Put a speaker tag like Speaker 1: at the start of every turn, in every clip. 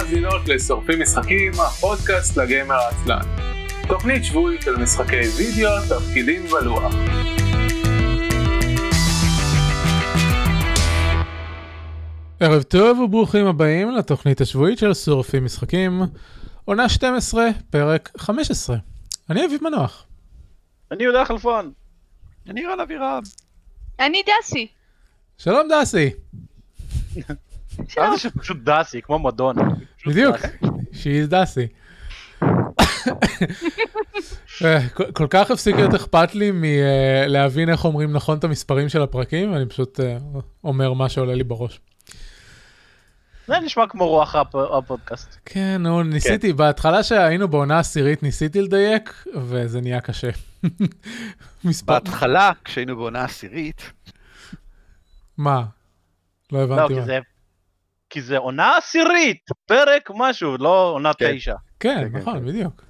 Speaker 1: מאזינות לשורפים משחקים, הפודקאסט לגיימר העצלן. תוכנית שבועית על משחקי וידאו, תפקידים ולוח. ערב טוב וברוכים הבאים לתוכנית השבועית של שורפים משחקים, עונה 12, פרק 15. אני אביב מנוח.
Speaker 2: אני יהודה חלפון.
Speaker 3: אני רן אבירם.
Speaker 4: אני דסי.
Speaker 1: שלום דסי.
Speaker 2: שלום. זה שפשוט דסי, כמו מדונה.
Speaker 1: בדיוק, שהיא דסי. אה, כל כך הפסיק להיות אכפת לי מלהבין איך אומרים נכון את המספרים של הפרקים, אני פשוט אה, אומר מה שעולה לי בראש.
Speaker 2: זה נשמע כמו רוח הפודקאסט.
Speaker 1: כן, נו, ניסיתי, בהתחלה שהיינו בעונה עשירית ניסיתי לדייק, וזה נהיה קשה.
Speaker 3: בהתחלה, כשהיינו בעונה עשירית...
Speaker 1: מה? לא הבנתי מה.
Speaker 2: כי זה עונה עשירית, פרק משהו, לא עונה
Speaker 1: כן.
Speaker 2: תשע.
Speaker 1: כן, כן נכון, כן. בדיוק.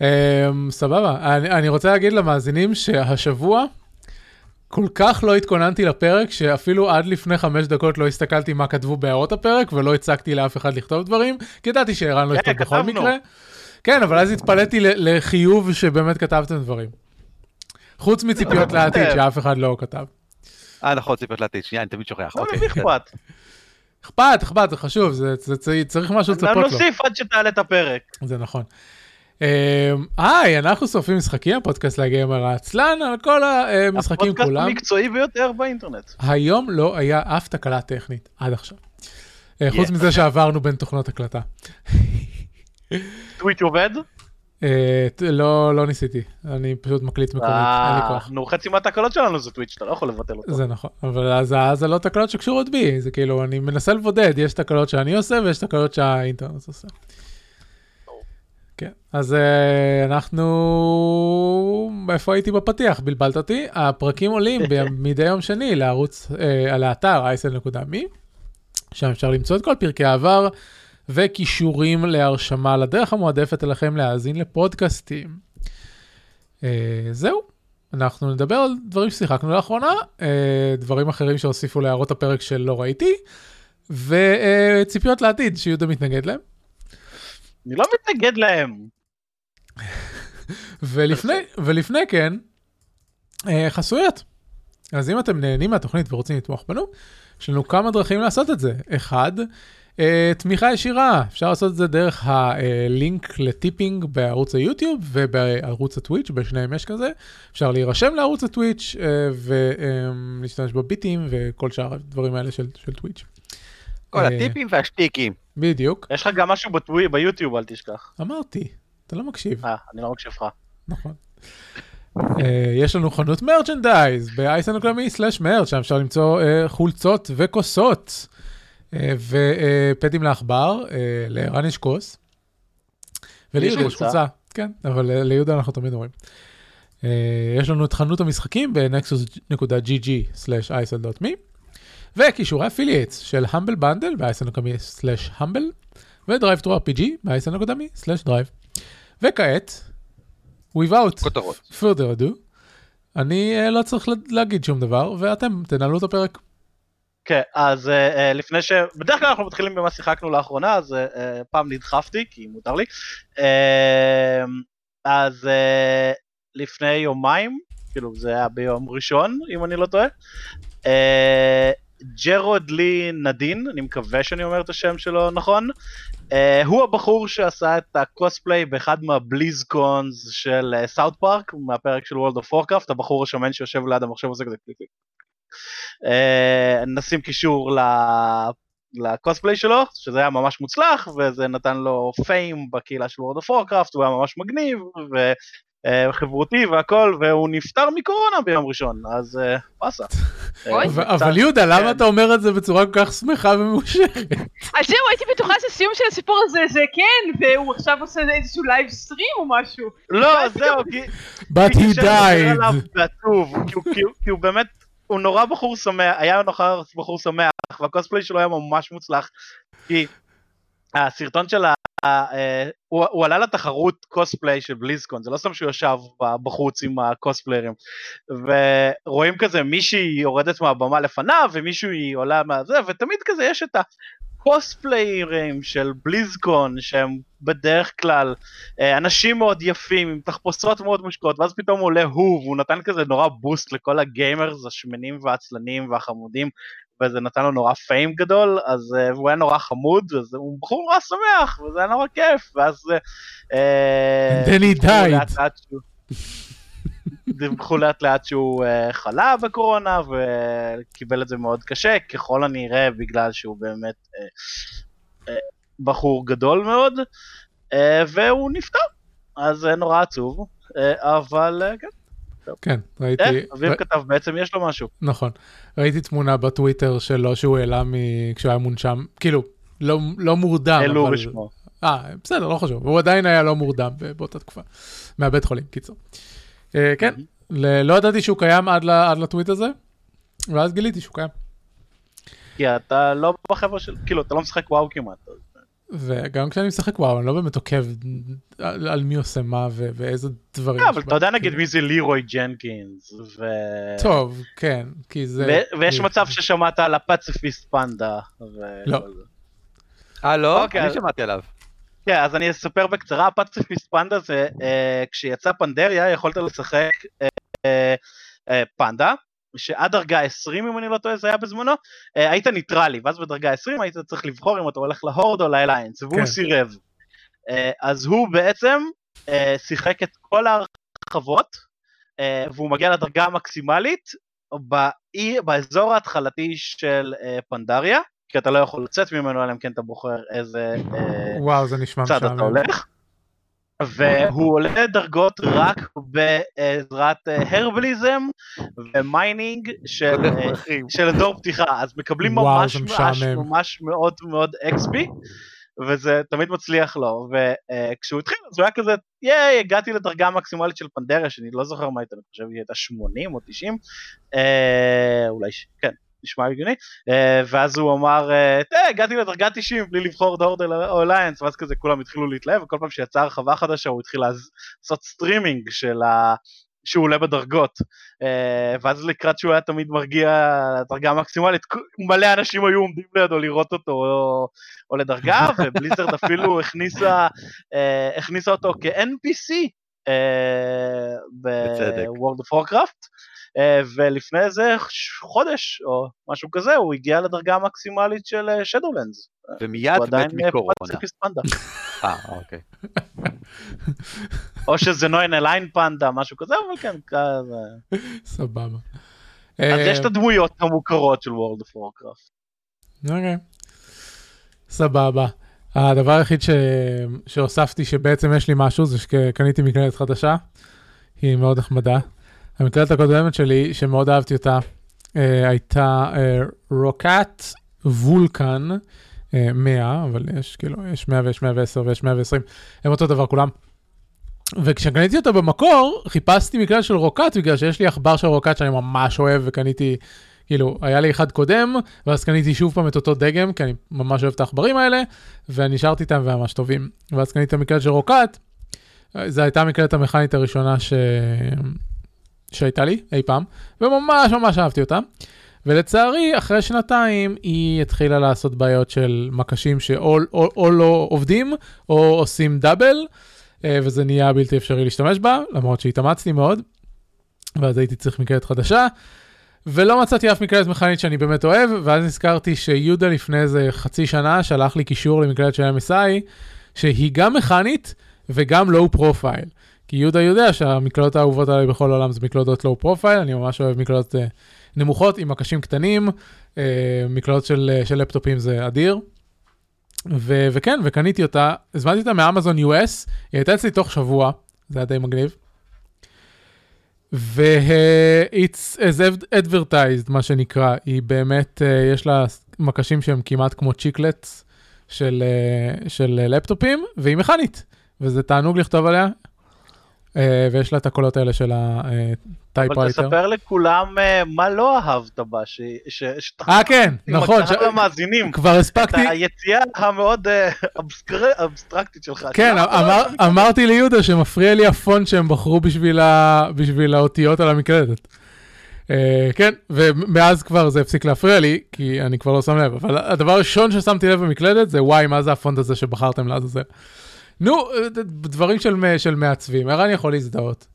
Speaker 1: אמ, סבבה, אני רוצה להגיד למאזינים שהשבוע כל כך לא התכוננתי לפרק, שאפילו עד לפני חמש דקות לא הסתכלתי מה כתבו בהערות הפרק, ולא הצגתי לאף אחד לכתוב דברים, כי ידעתי שערן לא יכתוב בכל מקרה. כן, אבל אז התפלאתי לחיוב שבאמת כתבתם דברים. חוץ מציפיות לעתיד, שאף אחד לא כתב.
Speaker 3: אה, נכון, ציפיות לעתיד, שנייה, אני תמיד שוכח.
Speaker 2: לא, למי אכפת?
Speaker 1: אכפת, אכפת, זה חשוב, זה, זה, זה, צריך משהו לצפות לו.
Speaker 2: נוסיף עד שתעלה את הפרק.
Speaker 1: זה נכון. היי, אנחנו שורפים משחקים, הפודקאסט לגיימר העצלן, על כל המשחקים כולם.
Speaker 2: הפודקאסט המקצועי ביותר באינטרנט.
Speaker 1: היום לא היה אף תקלה טכנית, עד עכשיו. חוץ מזה שעברנו בין תוכנות הקלטה.
Speaker 2: טוויץ' עובד?
Speaker 1: לא, לא ניסיתי, אני פשוט מקליט מקומית, אין לי כוח.
Speaker 2: נו, חצי מהתקלות שלנו זה טוויץ', אתה לא יכול לבטל אותו.
Speaker 1: זה נכון, אבל אז זה לא תקלות שקשורות בי, זה כאילו, אני מנסה לבודד, יש תקלות שאני עושה ויש תקלות שהאינטרנט עושה. כן, אז uh, אנחנו... איפה הייתי בפתיח? בלבלת אותי. הפרקים עולים מדי יום שני לערוץ, על האתר isl.me, שם אפשר למצוא את כל פרקי העבר וכישורים להרשמה לדרך המועדפת אליכם להאזין לפודקאסטים. Uh, זהו, אנחנו נדבר על דברים ששיחקנו לאחרונה, uh, דברים אחרים שהוסיפו להערות הפרק שלא ראיתי, וציפיות uh, לעתיד שיהודה מתנגד להם.
Speaker 2: אני לא מתנגד להם.
Speaker 1: ולפני, ולפני כן, אה, חסויות. אז אם אתם נהנים מהתוכנית ורוצים לתמוך בנו, יש לנו כמה דרכים לעשות את זה. אחד, אה, תמיכה ישירה, אפשר לעשות את זה דרך הלינק לטיפינג בערוץ היוטיוב ובערוץ הטוויץ', בשניהם יש כזה. אפשר להירשם לערוץ הטוויץ' אה, ולהשתמש בביטים וכל שאר הדברים האלה של, של טוויץ'.
Speaker 3: כל הטיפים והשטיקים.
Speaker 1: בדיוק.
Speaker 2: יש לך גם משהו בטווי, ביוטיוב, אל תשכח.
Speaker 1: אמרתי, אתה לא מקשיב.
Speaker 2: אה, אני לא מקשיב לך.
Speaker 1: נכון. יש לנו חנות merchandise merch שם אפשר למצוא חולצות וכוסות ופדים לעכבר, לערן יש כוס. וליהודה יש חולצה. כן, אבל ליהודה אנחנו תמיד רואים. יש לנו את חנות המשחקים ב-nexus.gg/isl.me. וקישורי affiliates של Humble Bundle ב-isl.me/humble ודרייב טרו RPG ב-isl.me/drive. וכעת, without
Speaker 3: כותרות.
Speaker 1: further ado, אני לא צריך להגיד שום דבר ואתם תנהלו את הפרק.
Speaker 2: כן, אז uh, לפני ש... בדרך כלל אנחנו מתחילים במה שיחקנו לאחרונה, אז uh, פעם נדחפתי, כי מותר לי. Uh, אז uh, לפני יומיים, כאילו זה היה ביום ראשון, אם אני לא טועה. Uh, ג'רוד לי נדין, אני מקווה שאני אומר את השם שלו נכון, uh, הוא הבחור שעשה את הקוספליי באחד מה BlizzCons של South uh, Park, מהפרק של World of Warcraft, הבחור השמן שיושב ליד המחשב הזה כזה קליק. Uh, נשים קישור ל... לקוספליי שלו, שזה היה ממש מוצלח, וזה נתן לו fame בקהילה של World of Warcraft, הוא היה ממש מגניב, ו... חברותי והכל, והוא נפטר מקורונה ביום ראשון, אז באסה.
Speaker 1: אבל יהודה, למה אתה אומר את זה בצורה כל כך שמחה ומאושרת?
Speaker 4: אז זהו, הייתי בטוחה שהסיום של הסיפור הזה זה כן, והוא עכשיו עושה איזשהו live stream או משהו.
Speaker 2: לא, זהו, כי...
Speaker 1: But he died.
Speaker 2: כי הוא באמת, הוא נורא בחור שמח, היה נורא בחור שמח, והקוספליי שלו היה ממש מוצלח, כי הסרטון של אה, הוא, הוא עלה לתחרות קוספליי של BlizzCon, זה לא סתם שהוא ישב בחוץ עם הקוספליירים, ורואים כזה מישהי יורדת מהבמה לפניו ומישהו היא עולה מהזה, ותמיד כזה יש את ה... קוספליירים של בליזקון שהם בדרך כלל אה, אנשים מאוד יפים עם תחפושות מאוד מושקעות ואז פתאום עולה הוא והוא נתן כזה נורא בוסט לכל הגיימרס השמנים והעצלנים והחמודים וזה נתן לו נורא פיים גדול אז uh, הוא היה נורא חמוד אז הוא בחור נורא שמח וזה היה נורא כיף ואז אה,
Speaker 1: And then he died.
Speaker 2: דיווחו לאט לאט שהוא uh, חלה בקורונה וקיבל את זה מאוד קשה ככל הנראה בגלל שהוא באמת uh, uh, בחור גדול מאוד uh, והוא נפטר. אז זה נורא עצוב uh, אבל uh, כן,
Speaker 1: כן, ראיתי,
Speaker 2: אה, אביב
Speaker 1: ר-
Speaker 2: כתב בעצם יש לו משהו.
Speaker 1: נכון, ראיתי תמונה בטוויטר שלו שהוא העלה מ- כשהוא היה מונשם, כאילו, לא, לא מורדם,
Speaker 2: העלו
Speaker 1: אבל...
Speaker 2: בשמו.
Speaker 1: אה, בסדר, לא חשוב, הוא עדיין היה לא מורדם באותה תקופה, מהבית חולים, קיצור. אה, כן, לא ידעתי שהוא קיים עד, לטוויט הזה, ואז גיליתי שהוא קיים.
Speaker 2: כי אתה לא בחבר'ה של, כאילו, אתה לא משחק וואו כמעט.
Speaker 1: וגם כשאני משחק וואו, אני לא באמת עוקב על, על מי עושה מה ו- ואיזה דברים.
Speaker 2: אה, אבל אתה יודע נגיד
Speaker 1: כאילו.
Speaker 2: מי זה לירוי ג'נקינס, ו...
Speaker 1: טוב, כן, כי זה...
Speaker 2: ו- ויש מצב ששמעת על הפציפיסט פנדה. ו-
Speaker 1: לא.
Speaker 3: אה, לא?
Speaker 2: אוקיי,
Speaker 3: אני שמעתי עליו.
Speaker 2: כן, אז אני אספר בקצרה, הפציפיסט פנדה זה, אה, כשיצא פנדריה יכולת לשחק אה, אה, אה, פנדה, שעד דרגה 20 אם אני לא טועה זה היה בזמנו, אה, היית ניטרלי, ואז בדרגה 20 היית צריך לבחור אם אתה הולך להורד או לאליינס, והוא
Speaker 1: כן.
Speaker 2: סירב. אה, אז הוא בעצם אה, שיחק את כל ההרחבות, אה, והוא מגיע לדרגה המקסימלית באי, באזור ההתחלתי של אה, פנדריה, כי אתה לא יכול לצאת ממנו אלא אם כן אתה בוחר איזה... אה,
Speaker 1: וואו, זה נשמע
Speaker 2: צד אתה. הולך. והוא עולה דרגות רק בעזרת אה, herbalism ו mining
Speaker 3: של,
Speaker 2: אה. של אזור פתיחה, אז מקבלים
Speaker 1: וואו,
Speaker 2: ממש ממש. ממש מאוד מאוד XP, וזה תמיד מצליח לו, וכשהוא התחיל אז הוא היה כזה, ייי, הגעתי לדרגה המקסימלית של פנדריה, שאני לא זוכר מה הייתה, אני חושב שהיא הייתה 80 או 90, אה, אולי, כן, נשמע הגיוני, אה, ואז הוא אמר, אה, תראה, הגעתי לדרגה 90 בלי לבחור Horde או Alliance, ואז כזה כולם התחילו להתלהב, וכל פעם שיצאה הרחבה חדשה הוא התחיל לעשות סטרימינג של ה... שהוא עולה בדרגות, אה, ואז לקראת שהוא היה תמיד מרגיע לדרגה המקסימלית, מלא אנשים היו עומדים לידו לראות אותו או, או לדרגה, ובליזרד אפילו הכניסה, אה, הכניסה אותו כ-NPC אה,
Speaker 3: בצדק.
Speaker 2: of Warcraft, אה, ולפני איזה חודש או משהו כזה הוא הגיע לדרגה המקסימלית של אה, Shadowlands.
Speaker 3: ומיד
Speaker 2: הוא עדיין
Speaker 3: מת
Speaker 2: אה,
Speaker 3: מקורונה.
Speaker 2: פציפיסט פנדה.
Speaker 3: אה, אוקיי.
Speaker 2: או שזה נויין אליין פנדה, משהו כזה, אבל כן, כזה.
Speaker 1: סבבה.
Speaker 2: אז
Speaker 1: אה,
Speaker 2: יש את הדמויות המוכרות של World of Warcraft.
Speaker 1: אוקיי. סבבה. הדבר היחיד ש... שהוספתי שבעצם יש לי משהו זה שקניתי מקלדת חדשה. היא מאוד נחמדה. המקלדת הקודמת שלי שמאוד אהבתי אותה אה, הייתה אה, רוקאט וולקן אה, 100 אבל יש כאילו יש 100 ויש 110 ויש 120 הם אותו דבר כולם. וכשקניתי אותה במקור חיפשתי מקלדת של רוקאט בגלל שיש לי עכבר של רוקאט שאני ממש אוהב וקניתי כאילו, היה לי אחד קודם, ואז קניתי שוב פעם את אותו דגם, כי אני ממש אוהב את העכברים האלה, ונשארתי איתם והם ממש טובים. ואז קניתי את המקלדת של רוקאט, זו הייתה המקלדת המכנית הראשונה ש... שהייתה לי אי פעם, וממש ממש אהבתי אותה. ולצערי, אחרי שנתיים היא התחילה לעשות בעיות של מקשים שאו או, או לא עובדים, או עושים דאבל, אה, וזה נהיה בלתי אפשרי להשתמש בה, למרות שהתאמצתי מאוד, ואז הייתי צריך מקלדת חדשה. ולא מצאתי אף מקלדת מכנית שאני באמת אוהב, ואז נזכרתי שיהודה לפני איזה חצי שנה שלח לי קישור למקלדת של MSI, שהיא גם מכנית וגם low profile. כי יהודה יודע שהמקלדות האהובות עליי בכל העולם זה מקלדות low profile, אני ממש אוהב מקלדות uh, נמוכות עם מקשים קטנים, uh, מקלדות של, uh, של לפטופים זה אדיר. ו- וכן, וקניתי אותה, הזמנתי אותה מאמזון US, היא הייתה אצלי תוך שבוע, זה היה די מגניב. ו-it's as advertised, מה שנקרא, היא באמת, uh, יש לה מקשים שהם כמעט כמו צ'יקלטס של, uh, של uh, לפטופים, והיא מכנית, וזה תענוג לכתוב עליה, ויש לה את הקולות האלה של הטייפ
Speaker 2: אבל. תספר לכולם אה, מה לא אהבת בה,
Speaker 1: אה, כן, נכון,
Speaker 2: למאזינים.
Speaker 1: כבר
Speaker 2: את
Speaker 1: הספקתי,
Speaker 2: היציאה המאוד אה, אבסטרקטית שלך.
Speaker 1: כן, אמרתי ליהודה שמפריע לי הפונט שהם בחרו בשביל, האותיות על המקלדת. אה, כן, ומאז כבר זה הפסיק להפריע לי, כי אני כבר לא שם לב, אבל הדבר הראשון ששמתי לב במקלדת זה וואי, מה זה הפונט הזה שבחרתם לעזאזל. נו, אה, דברים של, של מעצבים, ערן יכול להזדהות.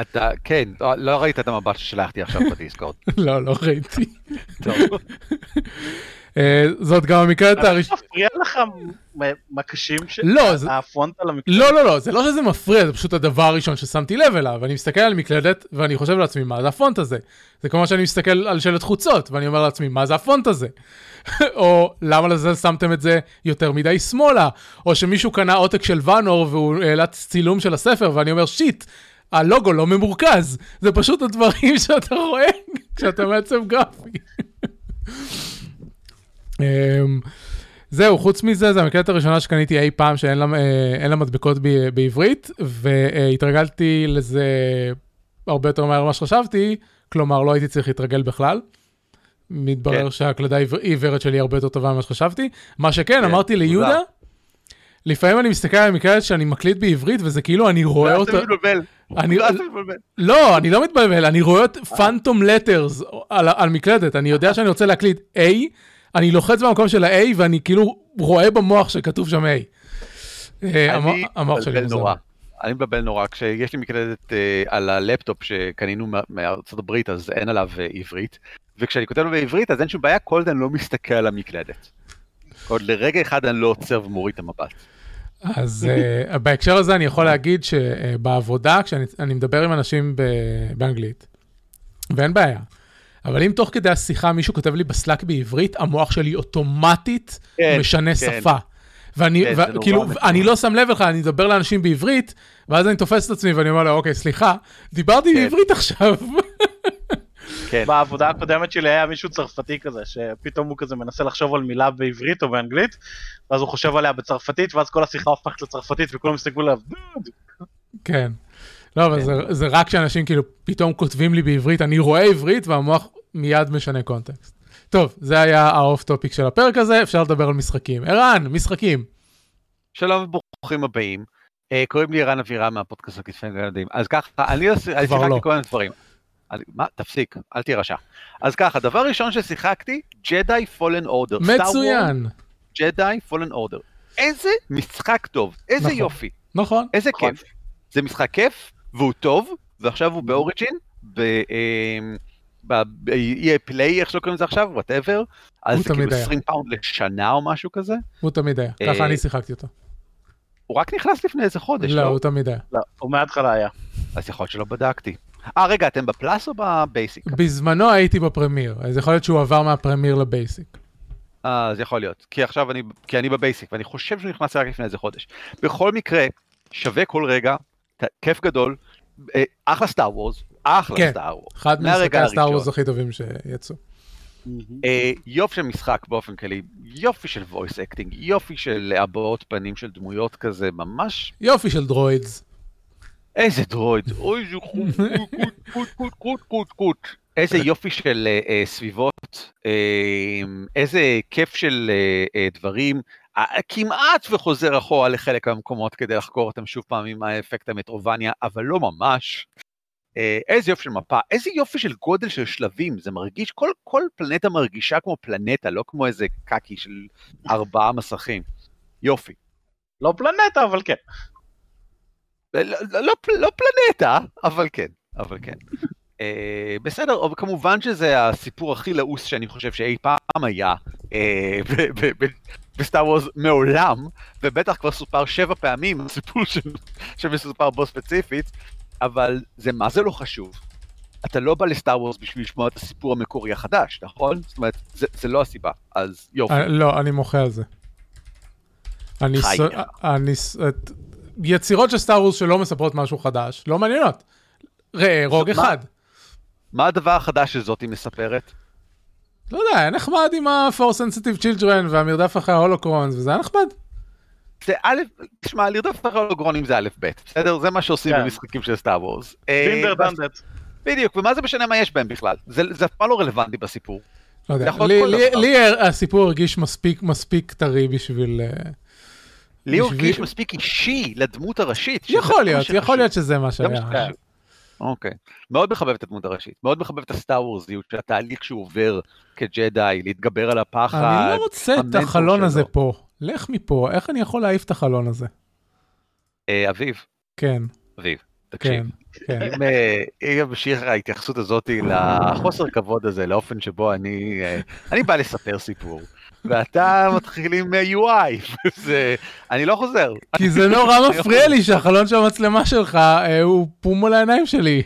Speaker 3: אתה, כן, לא- לא ראית את המבט ששלחתי עכשיו בדיסקורד.
Speaker 1: לא, לא ראיתי.
Speaker 3: טוב.
Speaker 1: אה, זאת גם המקלדת הראשונה.
Speaker 2: מפריע לך מקשים ש...
Speaker 1: לא,
Speaker 2: הפונט על המקלדת?
Speaker 1: לא, לא, לא, זה לא שזה מפריע, זה פשוט הדבר הראשון ששמתי לב אליו. אני מסתכל על מקלדת, ואני חושב לעצמי, מה זה הפונט הזה? זה כמו שאני מסתכל על שלט חוצות, ואני אומר לעצמי, מה זה הפונט הזה? או למה לזה שמתם את זה יותר מדי שמאלה? או שמישהו קנה עותק של ואנור והוא העלה צילום של הספר, ואני אומר, שיט, הלוגו לא ממורכז. זה פשוט הדברים שאתה רואה כשאתה מעצב גרפי. אמ, זהו, חוץ מזה, זו המקלדת הראשונה שקניתי אי פעם שאין לה, אה, לה מדבקות ב, בעברית, והתרגלתי לזה הרבה יותר מהר ממה שחשבתי, כלומר, לא הייתי צריך להתרגל בכלל. מתברר
Speaker 3: כן.
Speaker 1: שההקלדה העיוורת שלי הרבה יותר טובה ממה שחשבתי. מה שכן,
Speaker 3: כן,
Speaker 1: אמרתי ליהודה. לפעמים אני מסתכל על המקלדת שאני מקליט בעברית, וזה כאילו אני רואה
Speaker 3: אתה
Speaker 1: אותה... אני-
Speaker 3: מתבלבל.
Speaker 1: לא, אני לא מתבלבל, אני רואה את פאנטום לטרס על, על מקלדת, אני יודע שאני רוצה להקליט A, אני לוחץ במקום של ה-A ואני כאילו רואה במוח שכתוב שם A. אה,
Speaker 3: אני מבלבל. נורא. אני מבלבל נורא, כשיש לי מקלדת אה, על הלפטופ שקנינו מארצות הברית, אז אין עליו אה, עברית, וכשאני כותב לו בעברית, אז אין שום בעיה, כל עוד לא מסתכל על המקלדת. עוד לרגע אחד אני לא עוצר ומוריד את המבט.
Speaker 1: אז uh, בהקשר הזה אני יכול להגיד שבעבודה, כשאני אני מדבר עם אנשים באנגלית, ואין בעיה, אבל אם תוך כדי השיחה מישהו כותב לי בסלאק בעברית, המוח שלי אוטומטית
Speaker 3: כן,
Speaker 1: משנה
Speaker 3: כן.
Speaker 1: שפה. ואני,
Speaker 3: כן,
Speaker 1: וכאילו,
Speaker 3: מטורף.
Speaker 1: אני לא שם לב בכלל, אני מדבר לאנשים בעברית, ואז אני תופס את עצמי ואני אומר לו, אוקיי, סליחה, דיברתי
Speaker 3: כן.
Speaker 1: בעברית עכשיו.
Speaker 3: כן,
Speaker 2: בעבודה הקודמת שלי היה מישהו צרפתי כזה, שפתאום הוא כזה מנסה לחשוב על מילה בעברית או באנגלית, ואז הוא חושב עליה בצרפתית, ואז כל השיחה הופכת לצרפתית, וכולם מסתכלו עליו, "דוד".
Speaker 1: כן. לא, אבל זה, זה רק שאנשים כאילו פתאום כותבים לי בעברית, אני רואה עברית והמוח מיד משנה קונטקסט. טוב, זה היה ה off topic של הפרק הזה, אפשר לדבר על משחקים. ערן, משחקים.
Speaker 3: שלום וברוכים הבאים. אה, קוראים לי ערן אבירם מהפודקאסט הכתפי ילדים. אז ככה, אני
Speaker 1: כבר לא.
Speaker 3: שיחקתי כל מיני דברים. מה? תפסיק, אל תהיה רשע. אז ככה, דבר ראשון ששיחקתי, Jedi Fallen Order.
Speaker 1: מצוין.
Speaker 3: Jedi Fallen Order. איזה משחק טוב, איזה
Speaker 1: נכון.
Speaker 3: יופי,
Speaker 1: נכון.
Speaker 3: איזה
Speaker 2: נכון.
Speaker 3: כיף. זה משחק כיף, והוא טוב, ועכשיו הוא ב Origin, אמ, ב-EA Play, איך שלא קוראים לזה עכשיו, whatever. אז זה כאילו
Speaker 1: תמיד היה.
Speaker 3: 20 pound לשנה או משהו כזה.
Speaker 1: הוא תמיד היה,
Speaker 3: אה,
Speaker 1: ככה אני שיחקתי אותו.
Speaker 3: הוא רק נכנס לפני איזה חודש,
Speaker 1: לא,
Speaker 3: לא?
Speaker 1: הוא תמיד היה.
Speaker 2: לא, הוא מההתחלה היה.
Speaker 3: אז יכול להיות שלא בדקתי. אה, רגע, אתם בפלאס או ב basic?
Speaker 1: בזמנו הייתי ב premier, אז יכול להיות שהוא עבר מה premier ל basic.
Speaker 3: אה, אז יכול להיות. כי עכשיו אני, כי אני ב basic, ואני חושב שהוא נכנס רק לפני איזה חודש. בכל מקרה, שווה כל רגע, כיף גדול, אה, אחלה Star Wars, אחלה
Speaker 1: כן.
Speaker 3: Star Wars.
Speaker 1: אחד
Speaker 3: מהרגע
Speaker 1: ממשחקי ה Star
Speaker 3: הראשון.
Speaker 1: Wars הכי טובים שיצאו.
Speaker 3: אה, יופי של משחק באופן כללי, יופי של voice acting, יופי של הבעות פנים של דמויות כזה, ממש
Speaker 1: יופי של דרואידס.
Speaker 3: איזה דרויד, אוי חוט, קוט, קוט, קוט, קוט, קוט. איזה יופי של אה, סביבות, איזה כיף של דברים, כמעט וחוזר אחורה לחלק מהמקומות כדי לחקור אותם שוב פעם עם האפקט המטרובניה, אבל לא ממש. אה, איזה יופי של מפה, איזה יופי של גודל של שלבים, זה מרגיש, כל, כל פלנטה מרגישה כמו פלנטה, לא כמו איזה קקי של ארבעה מסכים. יופי.
Speaker 2: לא פלנטה, אבל כן.
Speaker 3: לא, לא, לא, לא פלנטה, אבל כן, אבל כן. אה, בסדר, אבל כמובן שזה הסיפור הכי לעוס שאני חושב שאי פעם היה ב- בסטאר וורס מעולם, ובטח כבר סופר שבע פעמים הסיפור שמסופר בו ספציפית, אבל זה מה זה לא חשוב. אתה לא בא לסטאר וורס בשביל לשמוע את הסיפור המקורי החדש, נכון? זאת אומרת, זה, זה לא הסיבה, אז יופי.
Speaker 1: אה, לא, אני מוחה על זה. אני. ס- אני את- יצירות של Star Wars שלא מספרות משהו חדש, לא מעניינות. ראה, Rogue
Speaker 3: מה?
Speaker 1: אחד.
Speaker 3: מה הדבר החדש שזאתי מספרת?
Speaker 1: לא יודע, היה נחמד עם ה- force sensitive children והמרדף אחרי ה holocrons, וזה היה נחמד.
Speaker 3: זה א', תשמע, לרדוף אחרי הולוקרונים זה א' ב', בסדר? זה מה שעושים
Speaker 2: כן.
Speaker 3: במשחקים של Star Wars. אה,
Speaker 2: been
Speaker 3: there
Speaker 2: done that.
Speaker 3: בדיוק, ומה זה משנה מה יש בהם בכלל? זה זה אף פעם לא רלוונטי בסיפור.
Speaker 1: לא יודע, לי- לי-. לי הסיפור הרגיש מספיק מספיק טרי בשביל... אה,
Speaker 3: לי הוא הרגיש מספיק אישי לדמות הראשית.
Speaker 1: יכול להיות. יכול להיות שזה מה
Speaker 3: זה מה
Speaker 1: שהיה.
Speaker 3: אוקיי. מאוד מחבב את הדמות הראשית, מאוד מחבב את הסטאר וורזיות התהליך שהוא עובר כג'די, להתגבר על הפחד.
Speaker 1: אני לא רוצה את החלון הזה
Speaker 3: שלו.
Speaker 1: פה. לך מפה, איך אני יכול להעיף את החלון הזה?
Speaker 3: אה, אביב,
Speaker 1: כן,
Speaker 3: אביב, תקשיב.
Speaker 1: כן, כן.
Speaker 3: אם אה, ימשיך ההתייחסות הזאת לחוסר כבוד הזה, לאופן שבו אני, אה, אני בא לספר סיפור, ואתה מתחיל עם אה, UI, וזה, אני לא חוזר.
Speaker 1: כי זה נורא מפריע לי שהחלון של המצלמה שלך אה, הוא פום על העיניים שלי.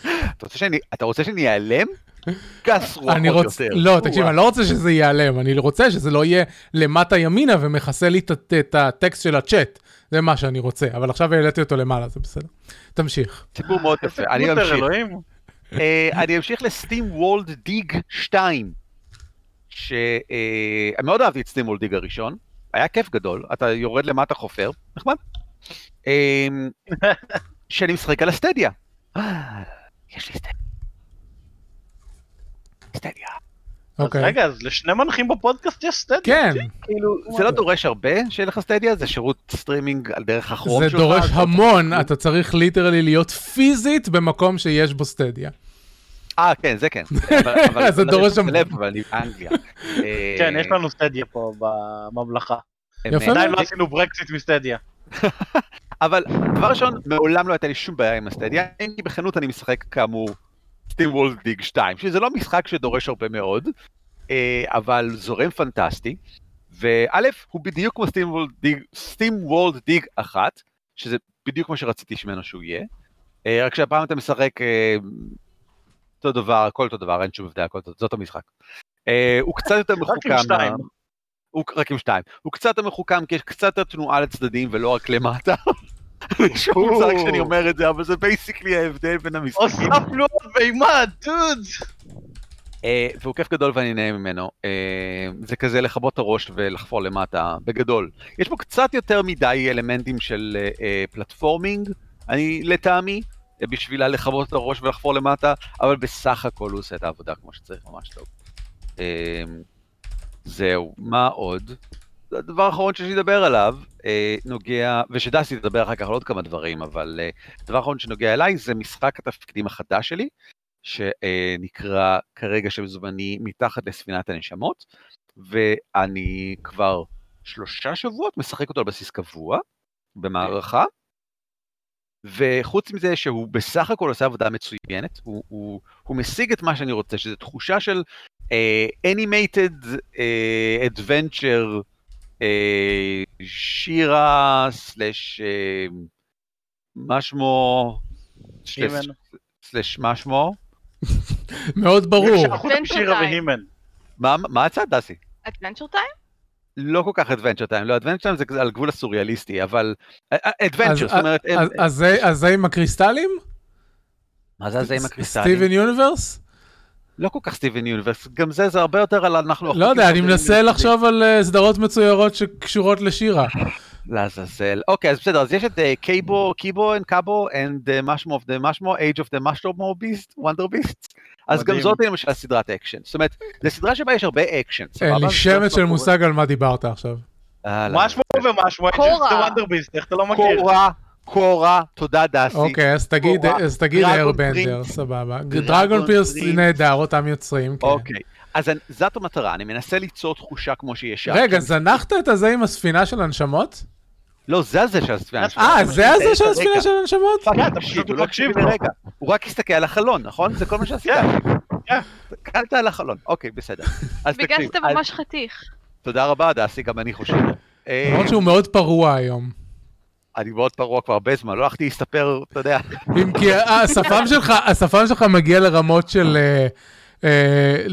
Speaker 3: אתה רוצה שאני, אתה רוצה שאני אעלם? גס רוחות
Speaker 1: אני רוצה,
Speaker 3: יותר.
Speaker 1: לא, תקשיב, אני לא רוצה שזה ייעלם, אני רוצה שזה לא יהיה למטה ימינה ומכסה לי את- את- את הטקסט של הצ'אט. זה מה שאני רוצה, אבל עכשיו העליתי אותו למעלה, זה בסדר. תמשיך.
Speaker 3: סיפור מאוד יפה, אני אמשיך. אה, אני אמשיך ל SteamWorld Dig 2, שאני מאוד אהבתי את SteamWorld Dig הראשון, היה כיף גדול, אתה יורד למטה חופר, נחמד. אה, שאני משחק על ה Stadia. אה, יש לי Stadia. Stadia.
Speaker 2: אז
Speaker 1: אוקיי.
Speaker 2: רגע, אז לשני מנחים בפודקאסט יש Stadia.
Speaker 1: כן,
Speaker 3: כאילו, זה לא דורש הרבה שיהיה לך Stadia, זה שירות סטרימינג על דרך ה Chrome
Speaker 1: זה
Speaker 3: שלך.
Speaker 1: דורש
Speaker 3: אז לא
Speaker 1: המון, אתה צריך literally להיות פיזית במקום שיש בו Stadia.
Speaker 3: אה, כן, זה כן.
Speaker 1: זה דורש
Speaker 3: שם אבל אני באנגליה. אה,
Speaker 2: כן, יש לנו Stadia פה בממלכה.
Speaker 1: יפה
Speaker 2: עדיין. לא עשינו ברקסיט מ Stadia.
Speaker 3: אבל דבר ראשון, מעולם לא הייתה לי שום בעיה עם ה Stadia, אם כי בכנות אני משחק כאמור SteamWorld Dig 2, שזה לא משחק שדורש הרבה מאוד, אה, אבל זורם פנטסטי, וא', הוא בדיוק כמו SteamWorld Dig, SteamWorld Dig 1, שזה בדיוק מה שרציתי ממנו שהוא יהיה, אה, רק שהפעם אתה משחק אותו דבר, הכל אותו דבר, אין שום הבדל, הכל אותו, זה אותו משחק. אה, הוא קצת יותר מחוכם. הוא רק עם שתיים. הוא קצת יותר מחוכם כי יש קצת יותר תנועה לצדדים ולא רק למטה. שום מושג שאני אומר את זה, אבל זה basically ההבדל בין המשחקים.
Speaker 2: הוספנו עוד מימד, dudes.
Speaker 3: אה, והוא כיף גדול ואני נהנה ממנו. אה, זה כזה לכבות את הראש ולחפור למטה, בגדול. יש בו קצת יותר מדי אלמנטים של אה, פלטפורמינג, אני לטעמי, אה, בשביל לכבות את הראש ולחפור למטה, אבל בסך הכל הוא עושה את העבודה כמו שצריך, ממש טוב. אה, זהו, מה עוד? הדבר האחרון שיש לי לדבר עליו, אה, נוגע, ושדסי תדבר אחר כך על עוד כמה דברים, אבל אה, הדבר האחרון שנוגע אליי זה משחק התפקידים החדש שלי, שנקרא כרגע שם זמני מתחת לספינת הנשמות, ואני כבר שלושה שבועות משחק אותו על בסיס קבוע במערכה, וחוץ מזה שהוא בסך הכל עושה עבודה מצוינת, הוא, הוא, הוא משיג את מה שאני רוצה, שזו תחושה של uh, animated uh, adventure אה, שירה סלאש מה שמו. סלאש מה שמו
Speaker 1: מאוד ברור.
Speaker 3: מה מה הצד דסי?
Speaker 4: אדוונצ'ר טיים?
Speaker 3: לא כל כך אדוונצ'ר טיים, לא אדוונצ'ר טיים זה על גבול הסוריאליסטי, אבל אדוונצ'ר,
Speaker 1: אז-
Speaker 3: זאת אומרת,
Speaker 1: אז- זה- זה עם הקריסטלים?
Speaker 3: מה זה הזה עם הקריסטלים?
Speaker 1: סטיבן יוניברס?
Speaker 3: לא כל כך סטיבן יוניברס, גם זה זה הרבה יותר על אנחנו...
Speaker 1: לא יודע, אני מנסה. לחשוב על אה, סדרות מצוירות שקשורות לשירה.
Speaker 3: לעזאזל. אוקיי, אז בסדר, אז יש את אה, קייבו, קיבו אנד קאבו and משמו of the משמו, age of the משמו beast, wonder beast. אז גם. זאת למשל סדרת אקשן. זאת אומרת, זו סדרה שבה יש הרבה אקשן,
Speaker 1: אין? לי שמץ של מושג על מה דיברת עכשיו.
Speaker 2: משמו ומשמו,
Speaker 4: קורה.
Speaker 2: איך אתה לא מכיר?
Speaker 3: קורה, קורה, תודה דסי.
Speaker 1: אוקיי, אז תגיד. אז תגיד איירבנדר. סבבה.
Speaker 3: דרגון
Speaker 1: פירס. נהדר, אותם יוצרים, כן.
Speaker 3: אוקיי, אז זאת המטרה, אני מנסה ליצור תחושה כמו שיש שם.
Speaker 1: רגע, זנחת את הזה עם הספינה של הנשמות?
Speaker 3: לא, זה הזה של הספינה.
Speaker 1: אה, זה הזה של. הספינה של הנשמות?
Speaker 2: כן,
Speaker 3: תקשיב, הוא לא הקשיב
Speaker 2: לו.
Speaker 3: לרגע. הוא רק הסתכל על החלון, נכון? זה כל מה שעשית.
Speaker 2: כן,
Speaker 3: הסתכלת על החלון. אוקיי, בסדר. אז
Speaker 4: בגלל
Speaker 3: תקשיב,
Speaker 4: שאתה
Speaker 3: אז-
Speaker 4: ממש חתיך.
Speaker 3: תודה רבה, דסי, גם אני חושב. אה,
Speaker 1: למרות שהוא מאוד פרוע היום.
Speaker 3: אני מאוד פרוע כבר הרבה זמן, לא הלכתי להסתפר, אתה יודע.
Speaker 1: אם כי השפם שלך, השפם שלך מגיע לרמות של אה, אה,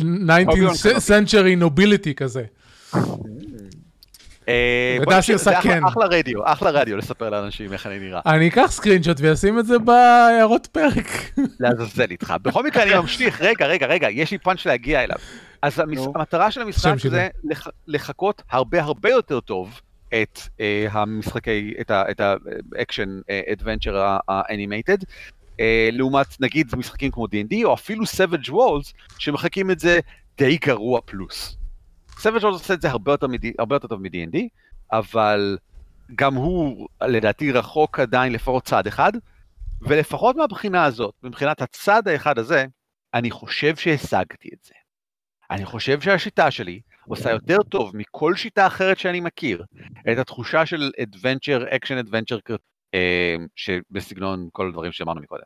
Speaker 1: 19th century nobility כזה.
Speaker 3: אה,
Speaker 1: ודסי עושה כן.
Speaker 3: אחלה רדיו, אחלה רדיו לספר לאנשים איך אני נראה.
Speaker 1: אני אקח screenshot ואשים את זה בהערות פרק.
Speaker 3: לעזאזל איתך. בכל מקרה אני ממשיך, רגע, רגע, רגע, יש לי פאנץ' להגיע אליו. אז. המטרה של המשחק. זה לח- לחקות הרבה הרבה יותר טוב את אה, המשחקי, את ה action adventure ה animated. לעומת נגיד משחקים כמו D&D או אפילו Savage Worlds שמחקים את זה די גרוע פלוס. Savage Worlds עושה את זה הרבה יותר, מ- הרבה יותר טוב מ-D&D, אבל גם הוא לדעתי רחוק עדיין לפחות צעד אחד, ולפחות מהבחינה הזאת, מבחינת הצד האחד הזה, אני חושב שהשגתי את זה. אני חושב שהשיטה שלי עושה יותר טוב מכל שיטה אחרת שאני מכיר, את התחושה של adventure, action adventure, אה, שבסגנון כל הדברים שאמרנו מקודם.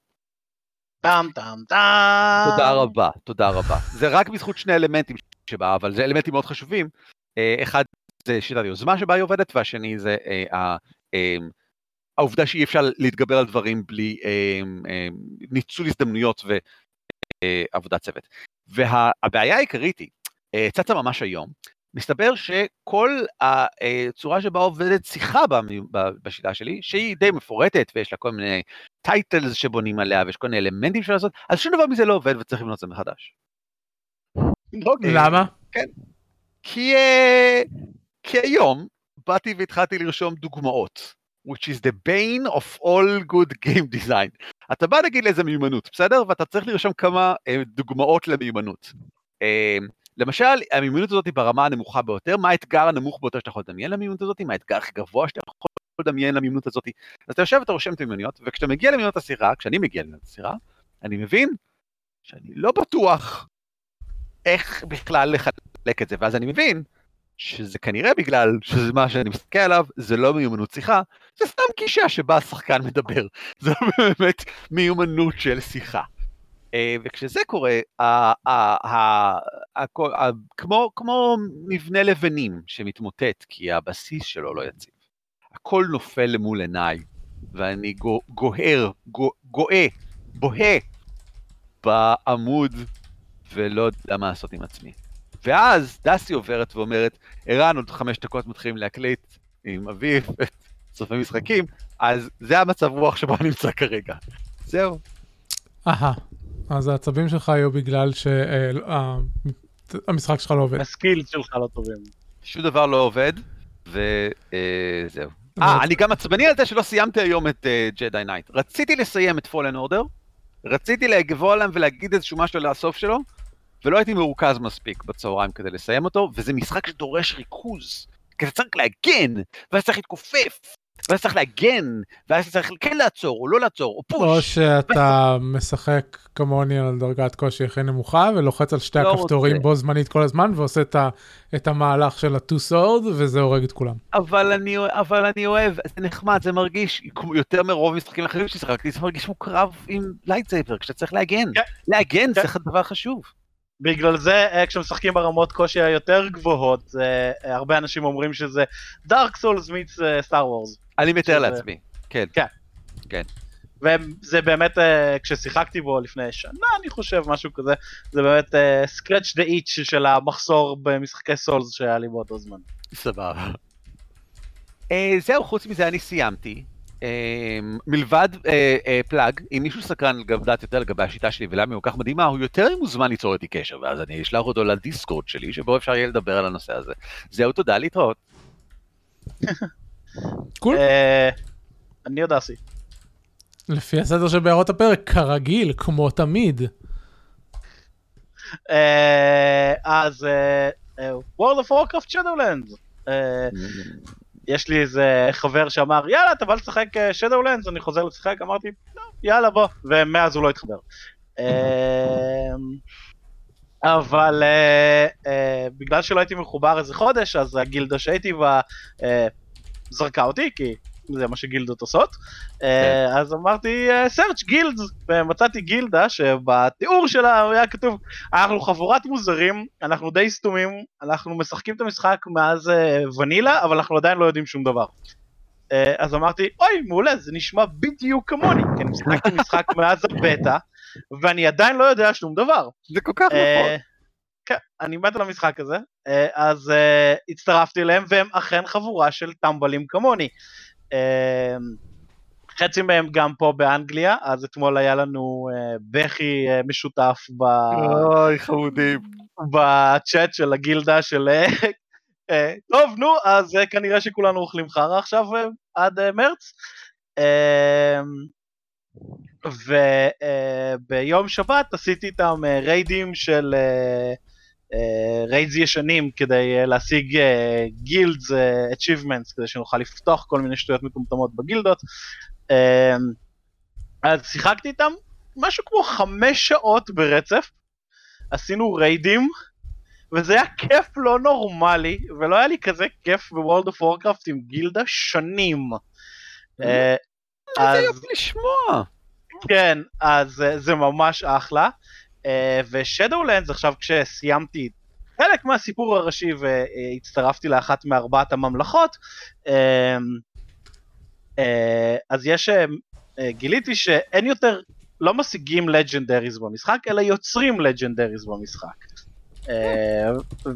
Speaker 2: טאם טאם טאם.
Speaker 3: תודה רבה, תודה רבה. זה רק בזכות שני אלמנטים שבה, אבל זה אלמנטים מאוד חשובים. אה, אחד זה שיטת היוזמה שבה היא עובדת, והשני זה אה, אה, העובדה שאי אפשר להתגבר על דברים בלי ניצול הזדמנויות ועבודת צוות. והבעיה העיקרית היא, צצה ממש היום, מסתבר שכל הצורה שבה עובדת שיחה בשיטה שלי, שהיא די מפורטת ויש לה כל מיני טייטלס שבונים עליה ויש כל מיני אלמנטים של לעשות, אז שום דבר מזה לא עובד וצריך לבנות את זה מחדש.
Speaker 1: אוקיי. למה?
Speaker 3: כן. כי, אה, כי היום באתי והתחלתי לרשום דוגמאות, which is the bane of all good game design. אתה בא נגיד לאיזה מיומנות, בסדר? ואתה צריך לרשום כמה אה, דוגמאות למיומנות. אה, למשל, המיומנות הזאת היא ברמה הנמוכה ביותר, מה האתגר הנמוך ביותר שאתה יכול לדמיין למיומנות הזאת, מה האתגר הכי גבוה שאתה יכול לדמיין למיומנות הזאת. אז אתה יושב ואתה רושם את המיומנויות, וכשאתה מגיע למיומנות הסירה, כשאני מגיע למיומנות הסירה, אני מבין שאני לא בטוח איך בכלל לחלק את זה, ואז אני מבין שזה כנראה בגלל שזה מה שאני מסתכל עליו, זה לא מיומנות שיחה, זה סתם גישה שבה השחקן מדבר, זה באמת מיומנות של שיחה. אה, וכשזה קורה, כמו מבנה לבנים שמתמוטט כי הבסיס שלו לא יציב. הכל נופל למול עיניי, ואני גוהר, גואה, בוהה בעמוד, ולא יודע מה לעשות עם עצמי. ואז דסי עוברת ואומרת, ערן, עוד חמש דקות מתחילים להקליט עם אביב את סופי משחקים, אז זה המצב רוח שבו אני נמצא כרגע. זהו.
Speaker 1: אהה, אז העצבים שלך היו בגלל שהמשחק אה, שלך לא עובד.
Speaker 2: ה skills שלך לא טובים.
Speaker 3: שום דבר לא עובד, וזהו. אה, אני גם עצבני על זה שלא סיימתי היום את Jedi אה, Knight. רציתי לסיים את Fallen Order, רציתי לגבוה עליהם ולהגיד איזשהו משהו לסוף שלו, ולא הייתי מרוכז מספיק בצהריים כדי לסיים אותו, וזה משחק שדורש ריכוז, כי אתה צריך להגן, ואז צריך להתכופף, ואז צריך להגן, ואז צריך כן לעצור, או לא לעצור, או push.
Speaker 1: או שאתה משחק כמוני על דרגת קושי הכי נמוכה, ולוחץ על שתי לא הכפתורים בו זמנית כל הזמן, ועושה את, ה, את המהלך של ה-2 sword, וזה הורג את כולם.
Speaker 3: אבל אני, אבל אני אוהב, זה נחמד, זה מרגיש, יותר מרוב משחקים אחרים ששיחקתי, זה מרגיש כמו קרב עם lightsaber, כשאתה צריך להגן. כן. להגן כן. זה דבר חשוב.
Speaker 2: בגלל זה אה, כשמשחקים ברמות קושי היותר גבוהות, אה, הרבה אנשים אומרים שזה Dark Souls meets Star Wars.
Speaker 3: אני מתאר לעצמי, כן.
Speaker 2: כן.
Speaker 3: כן.
Speaker 2: וזה באמת, אה, כששיחקתי בו לפני שנה, אני חושב, משהו כזה, זה באמת scratch the itch של המחסור במשחקי Souls שהיה לי באותו זמן.
Speaker 3: סבבה. זהו, חוץ מזה אני סיימתי. אה, מלבד uh, uh, פלאג, אם מישהו סקרן לדעת יותר לגבי השיטה שלי ולמה היא כל כך מדהימה, הוא יותר מוזמן ליצור איתי קשר, ואז אני אשלח אותו ל Discord שלי, שבו אפשר יהיה לדבר על הנושא הזה. זהו, תודה, להתראות.
Speaker 1: קול.
Speaker 2: אני יודע סי.
Speaker 1: לפי הסדר של בהערות הפרק, כרגיל, כמו תמיד.
Speaker 2: אז World of Warcraft Shadowlands. יש לי איזה חבר שאמר יאללה אתה בא לשחק Shadowlands אני חוזר לשחק אמרתי לא, יאללה בוא ומאז הוא לא התחבר. אבל בגלל שלא הייתי מחובר איזה חודש אז הגילדה שהייתי בה זרקה אותי כי זה מה שגילדות עושות. כן. אה, אז אמרתי search גילדס ומצאתי גילדה שבתיאור שלה היה כתוב אנחנו חבורת מוזרים אנחנו די סתומים אנחנו משחקים את המשחק מאז אה, ונילה אבל אנחנו עדיין לא יודעים שום דבר. אה, אז אמרתי אוי מעולה זה נשמע בדיוק כמוני כי אני משחקתי משחק מאז הבטא ואני עדיין לא יודע שום דבר.
Speaker 3: זה כל כך נכון.
Speaker 2: כן, אני מת על המשחק הזה, אז הצטרפתי אליהם והם אכן חבורה של טמבלים כמוני. אמ, חצי מהם גם פה באנגליה, אז אתמול היה לנו uh, בכי uh, משותף ב...
Speaker 3: אוי, חמודים.
Speaker 2: בצ'אט של הגילדה של... uh, טוב, נו, אז כנראה שכולנו אוכלים חרא עכשיו עד מרץ. אה, וביום שבת עשיתי איתם ריידים של... אה, raids ישנים כדי אה, להשיג guilds אה, achievements כדי שנוכל לפתוח כל מיני שטויות מטומטמות בגילדות. אז שיחקתי איתם משהו כמו חמש שעות ברצף, עשינו ריידים, וזה היה כיף לא נורמלי, ולא היה לי כזה כיף ב World of Warcraft עם גילדה שנים. אה,
Speaker 3: איזה יופי לשמוע.
Speaker 2: כן, אז אה, זה ממש אחלה. ושדולנדס עכשיו כשסיימתי חלק מהסיפור הראשי והצטרפתי לאחת מארבעת הממלכות, אה, אה, אז יש, אה, אה, גיליתי שאין יותר, לא משיגים לג'נדריז במשחק, אלא יוצרים לג'נדריז במשחק. אה,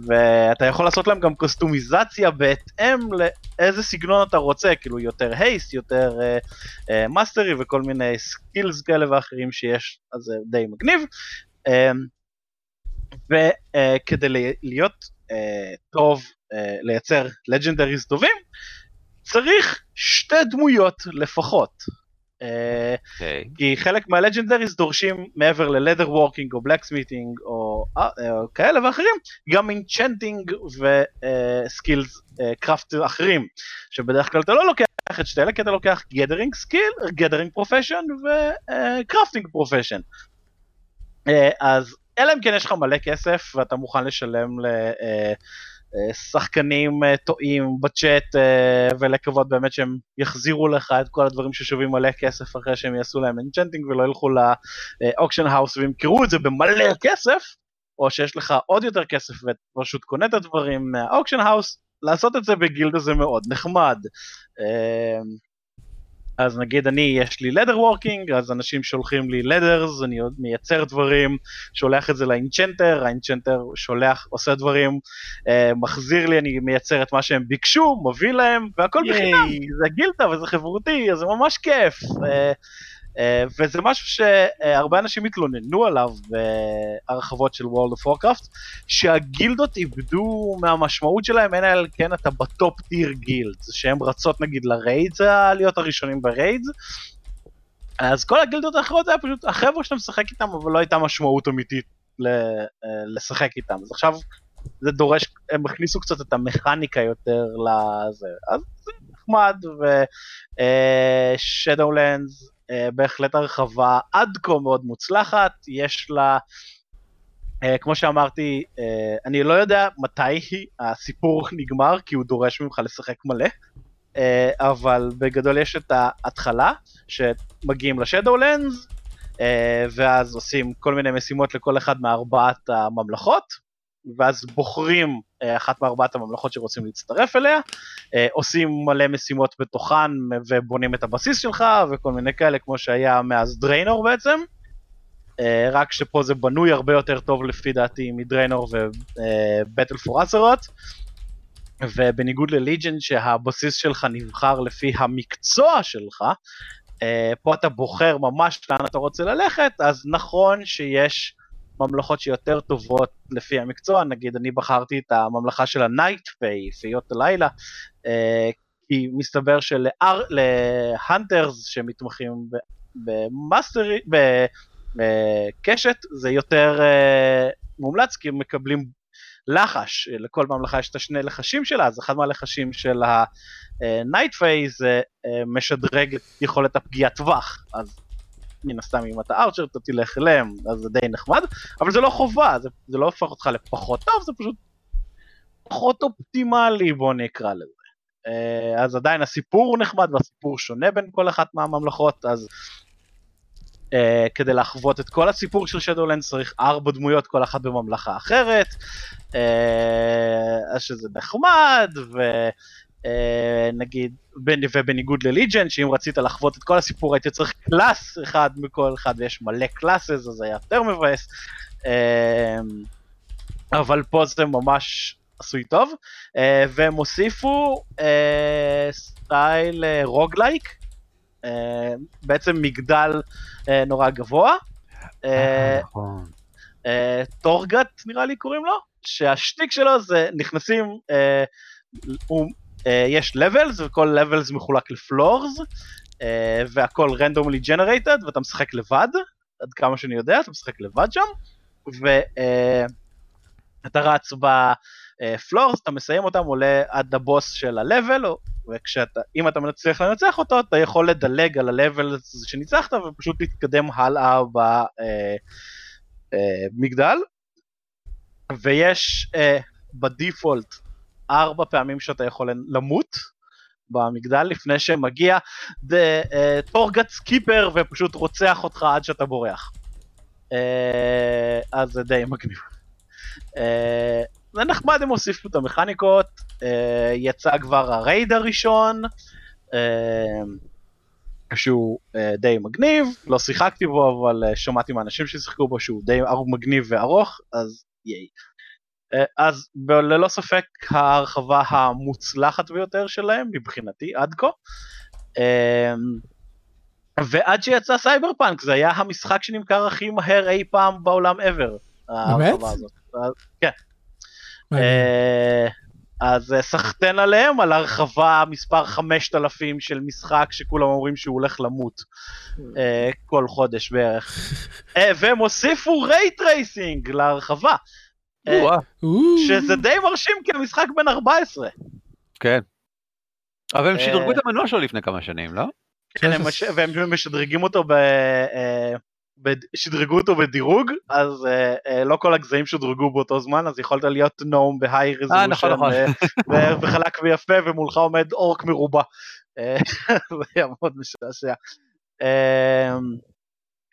Speaker 2: ואתה יכול לעשות להם גם קוסטומיזציה בהתאם לאיזה סגנון אתה רוצה, כאילו יותר haste, יותר mastery וכל מיני skills כאלה ואחרים שיש, אז זה די מגניב. אה, וכדי להיות אה, טוב, אה, לייצר legendaries טובים, צריך שתי דמויות לפחות. אה,
Speaker 3: אוקיי.
Speaker 2: כי חלק מה legendaries דורשים מעבר ל leather working או blacksmithing או, או כאלה ואחרים, גם enchanting ו skills craft אחרים, שבדרך כלל אתה לא לוקח את שתי אלה, כי אתה לוקח gathering skill, gathering profession ו crafting profession. אז אלא אם כן יש לך מלא כסף ואתה מוכן לשלם לשחקנים טועים בצ'אט ולקוות באמת שהם יחזירו לך את כל הדברים ששווים מלא כסף אחרי שהם יעשו להם enchanting ולא ילכו לאוקשן האוס וימכרו את זה במלא כסף, או שיש לך עוד יותר כסף ופשוט קונה את הדברים מהאוקשן האוס, לעשות את זה בגילדה זה מאוד נחמד. אז נגיד אני, יש לי leather working, אז אנשים שולחים לי leathers, אני עוד מייצר דברים, שולח את זה ל enchanter, ה enchanter שולח, עושה דברים, אה, מחזיר לי, אני מייצר את מה שהם ביקשו, מביא להם, והכל בחינם, זה גילדה וזה חברותי, אז זה ממש כיף. אה, וזה משהו שהרבה אנשים התלוננו עליו בהרחבות של World of Warcraft, שהגילדות איבדו מהמשמעות שלהם, אין אלא כן אתה ב top tier guild, שהן רצות נגיד ל raids, להיות הראשונים ב raids, אז כל הגילדות האחרות זה היה פשוט החבר'ה שאתה משחק איתם, אבל לא הייתה משמעות אמיתית לשחק איתם, אז עכשיו זה דורש, הם הכניסו קצת את המכניקה יותר לזה, אז זה נחמד, ושדולנדס, בהחלט הרחבה עד כה מאוד מוצלחת, יש לה, uh, כמו שאמרתי, uh, אני לא יודע מתי הסיפור נגמר, כי הוא דורש ממך לשחק מלא, אבל בגדול יש את ההתחלה, שמגיעים לשדולנדס, ואז עושים כל מיני משימות לכל אחד מארבעת הממלכות, ואז בוחרים אה, אחת מארבעת הממלכות שרוצים להצטרף אליה, אה, עושים מלא משימות בתוכן ובונים את הבסיס שלך וכל מיני כאלה כמו שהיה מאז דריינור בעצם, אה, רק שפה זה בנוי הרבה יותר טוב לפי דעתי מדריינור ובטל פור אסרות, ובניגוד לליג'ן שהבסיס שלך נבחר לפי המקצוע שלך, פה אתה בוחר ממש לאן אתה רוצה ללכת, אז נכון שיש ממלכות שיותר טובות לפי המקצוע, נגיד אני בחרתי את הממלכה של הנייט פיי, פיות הלילה, אה, כי מסתבר של hunters שמתמחים ב mastery, בקשת, זה יותר אה, מומלץ כי הם מקבלים לחש, לכל ממלכה יש את השני לחשים שלה, אז אחד מהלחשים של ה Night Fae זה אה, משדרג את יכולת הפגיעת טווח, אז מן הסתם אם אתה archer אתה תלך אליהם, אז זה די נחמד, אבל זה לא חובה, זה, זה לא הופך אותך לפחות טוב, זה פשוט פחות אופטימלי בוא נקרא לזה. אה, אז עדיין הסיפור הוא נחמד והסיפור שונה בין כל אחת מהממלכות, אז אה, כדי לחוות את כל הסיפור של Shadowlands צריך ארבע דמויות, כל אחת בממלכה אחרת, אה, שזה נחמד, ו... נגיד, ובניגוד ל Legion, שאם רצית לחוות את כל הסיפור היית צריך class אחד מכל אחד, ויש מלא classes, אז זה היה יותר מבאס. אה, אבל פה זה ממש עשוי טוב, אה, והם הוסיפו אה, סטייל אה, roguelike, אה, בעצם מגדל אה, נורא גבוה.
Speaker 3: נכון.
Speaker 2: Torghast נראה לי קוראים לו, שהשטיק שלו זה נכנסים, הוא יש levels וכל levels מחולק ל floors אה, והכל randomly generated ואתה משחק לבד, עד כמה שאני יודע, אתה משחק לבד שם ואתה uh, רץ בפלורס, אתה מסיים אותם, עולה עד הבוס של ה-level ואם אתה מצליח לנצח אותו, אתה יכול לדלג על ה-level שניצחת ופשוט להתקדם הלאה במגדל. ויש בדיפולט ארבע פעמים שאתה יכול למות במגדל לפני שמגיע טורגץ קיפר ופשוט רוצח אותך עד שאתה בורח. Uh, אז זה די מגניב. Uh, זה נחמד הם הוסיפו את המכניקות, יצא כבר הרייד הראשון, שהוא די מגניב, לא שיחקתי בו אבל שמעתי מאנשים ששיחקו בו שהוא די מגניב וארוך, אז ייי. Uh, אז ללא ספק ההרחבה המוצלחת ביותר שלהם מבחינתי עד כה. אה, ועד שיצא סייבר פאנק זה היה המשחק שנמכר הכי מהר אי פעם בעולם ever.
Speaker 1: באמת?
Speaker 2: כן. אז סחטיין עליהם על הרחבה מספר 5000 של משחק שכולם אומרים שהוא הולך למות כל חודש בערך. והם הוסיפו ray tracing להרחבה. שזה די מרשים כי המשחק בן 14.
Speaker 3: כן. אבל הם שדרגו את המנוע שלו לפני כמה שנים, לא?
Speaker 2: כן, והם משדרגים אותו ב... שדרגו אותו בדירוג, אז לא כל הגזעים שודרגו באותו זמן, אז יכולת להיות נום בהיי רזולושן, וחלק ויפה, ומולך עומד אורק מרובע. זה היה מאוד משעשע.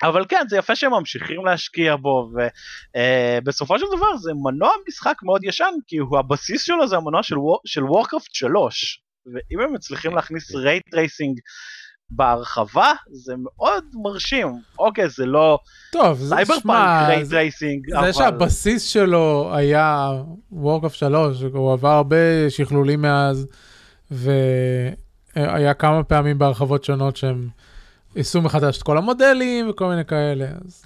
Speaker 2: אבל כן, זה יפה שהם ממשיכים להשקיע בו, ובסופו של דבר זה מנוע משחק מאוד ישן, כי הבסיס שלו זה המנוע של Warcraft 3, ואם הם מצליחים להכניס ray tracing בהרחבה זה מאוד מרשים. אוקיי זה לא
Speaker 1: טוב זה
Speaker 2: Cyberpunk ray tracing
Speaker 1: זה שהבסיס שלו היה Warcraft 3 הוא עבר הרבה שכלולים מאז והיה כמה פעמים בהרחבות שונות שהם עשו מחדש את כל המודלים וכל מיני כאלה אז.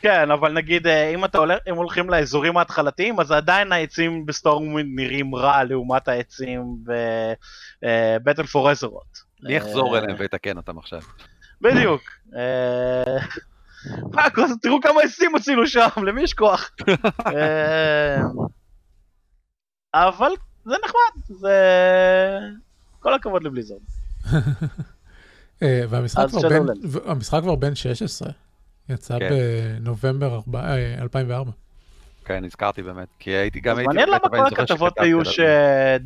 Speaker 2: כן אבל נגיד אם אתה הולך אם הולכים לאזורים ההתחלתיים אז עדיין העצים ב Stormwind נראים רע לעומת העצים בבטל פור אזרות.
Speaker 3: אני אחזור אליהם ואתקן אותם עכשיו.
Speaker 2: בדיוק. תראו כמה עצים הוצאנו שם, למי יש כוח? אבל זה נחמד, זה... כל הכבוד לבליזרד.
Speaker 1: והמשחק כבר בן 16, יצא בנובמבר 2004.
Speaker 3: כן, נזכרתי באמת, כי הייתי גם
Speaker 2: הייתי... מעניין למה כל הכתבות היו ש-